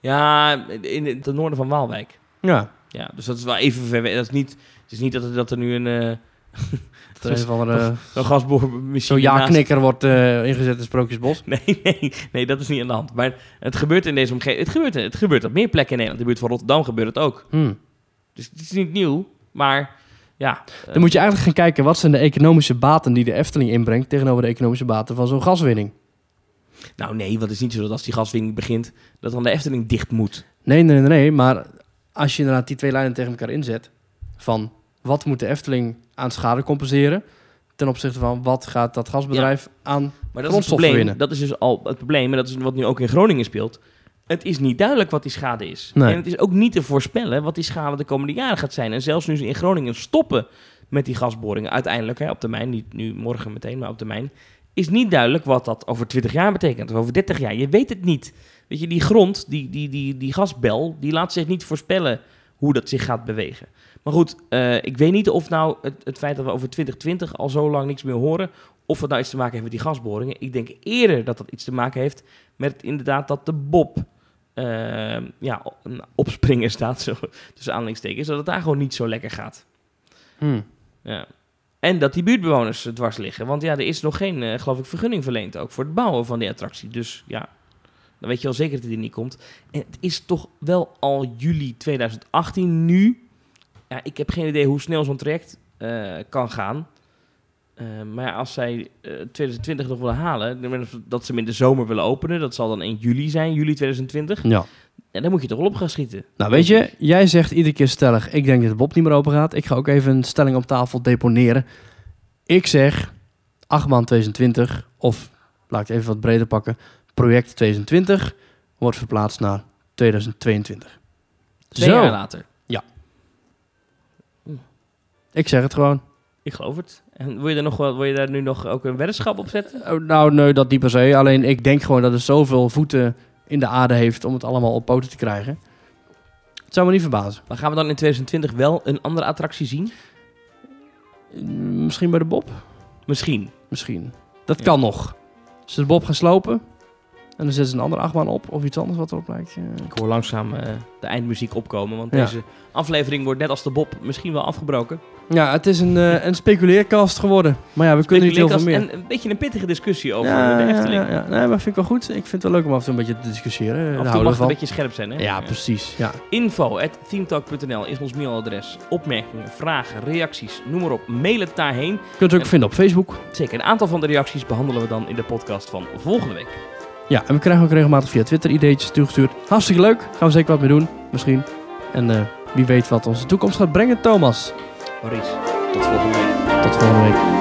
Ja, in het noorden van Waalwijk. Ja. Ja, dus dat is wel even ver weg. Dat is niet, het is niet dat er, dat er nu een, eh er andere een gasboormachine zo'n ja-knikker wordt eh, ingezet in Sprookjesbos. Nee, nee, nee, dat is niet aan de hand. Maar het gebeurt in deze omgeving. Het gebeurt, het gebeurt op meer plekken in Nederland. In de buurt van Rotterdam gebeurt het ook. Hmm. Dus het is niet nieuw, maar ja. eh, Dan moet je eigenlijk gaan kijken wat zijn de economische baten die de Efteling inbrengt tegenover de economische baten van zo'n gaswinning. Nou nee, want het is niet zo dat als die gaswinning begint, dat dan de Efteling dicht moet. Nee, nee, nee, nee, maar als je inderdaad die twee lijnen tegen elkaar inzet, van wat moet de Efteling aan schade compenseren ten opzichte van wat gaat dat gasbedrijf aan... Maar dat is het probleem. Dat is dus al het probleem. En dat is wat nu ook in Groningen speelt. Het is niet duidelijk wat die schade is. Nee. En het is ook niet te voorspellen wat die schade de komende jaren gaat zijn. En zelfs nu ze in Groningen stoppen met die gasboringen, uiteindelijk hè, op termijn, niet nu morgen meteen, maar op termijn, is niet duidelijk wat dat over 20 jaar betekent of over 30 jaar. Je weet het niet. Weet je, die grond, die, die, die, die gasbel, die laat zich niet voorspellen hoe dat zich gaat bewegen. Maar goed, eh, ik weet niet of nou het, het feit dat we over 2020 al zo lang niks meer horen, of het nou iets te maken heeft met die gasboringen. Ik denk eerder dat dat iets te maken heeft met inderdaad dat de Bob eh, ja, opspringen staat, zo, tussen aanhalingstekens, dat het daar gewoon niet zo lekker gaat. Hmm. Ja. En dat die buurtbewoners dwars liggen. Want ja, er is nog geen, eh, geloof ik, vergunning verleend ook voor het bouwen van die attractie. Dus ja, dan weet je al zeker dat die niet komt. En het is toch wel al juli 2018 nu. Ja, ik heb geen idee hoe snel zo'n traject eh, kan gaan. Eh, maar ja, als zij eh 2020 nog willen halen, dan- dat ze hem in de zomer willen openen, dat zal dan 1 juli zijn, juli 2020. Ja. En dan moet je toch wel op gaan schieten. Nou, weet je, jij zegt iedere keer stellig, ik denk dat de Bob niet meer open gaat. Ik ga ook even een stelling op tafel deponeren. Ik zeg, achtbaan 2020, of laat ik het even wat breder pakken, project 2020 wordt verplaatst naar 2022. Twee Zo, jaar later. Ik zeg het gewoon. Ik geloof het. En wil je, er nog, wel- wil je daar nu nog ook een weddenschap op zetten? Oh, nou, nee, dat niet per se. Alleen ik denk gewoon dat het zoveel voeten in de aarde heeft om het allemaal op poten te krijgen. Het zou me niet verbazen. Maar gaan we dan in 2020 wel een andere attractie zien? Mm, Misschien bij de Bob? Misschien. Misschien. Dat Ja. kan nog. Als ze de Bob gaan slopen en dan zetten ze een andere achtbaan op of iets anders wat erop lijkt. Ik hoor langzaam eh, de eindmuziek opkomen, want Ja. deze aflevering wordt net als de Bob misschien wel afgebroken. Ja, het is een, eh, een speculeerkast geworden. Maar ja, we kunnen niet heel veel meer. En een beetje een pittige discussie over ja, de Efteling. Ja, ja. Nee, maar vind ik wel goed. Ik vind het wel leuk om af en toe een beetje te discussiëren. Af en toe mag het een beetje scherp zijn, hè? Ja, precies. Ja. Info at themetalk.nl is ons mailadres. Opmerkingen, vragen, reacties, noem maar op. Mail het daarheen. Je kunt het ook En- vinden op Facebook. Zeker, een aantal van de reacties behandelen we dan in de podcast van volgende week. Ja, en we krijgen ook regelmatig via Twitter ideetjes toegestuurd. Hartstikke leuk. Gaan we zeker wat mee doen. Misschien. En eh, wie weet wat onze toekomst gaat brengen, Thomas. Maurice, tot volgende week. Tot volgende week.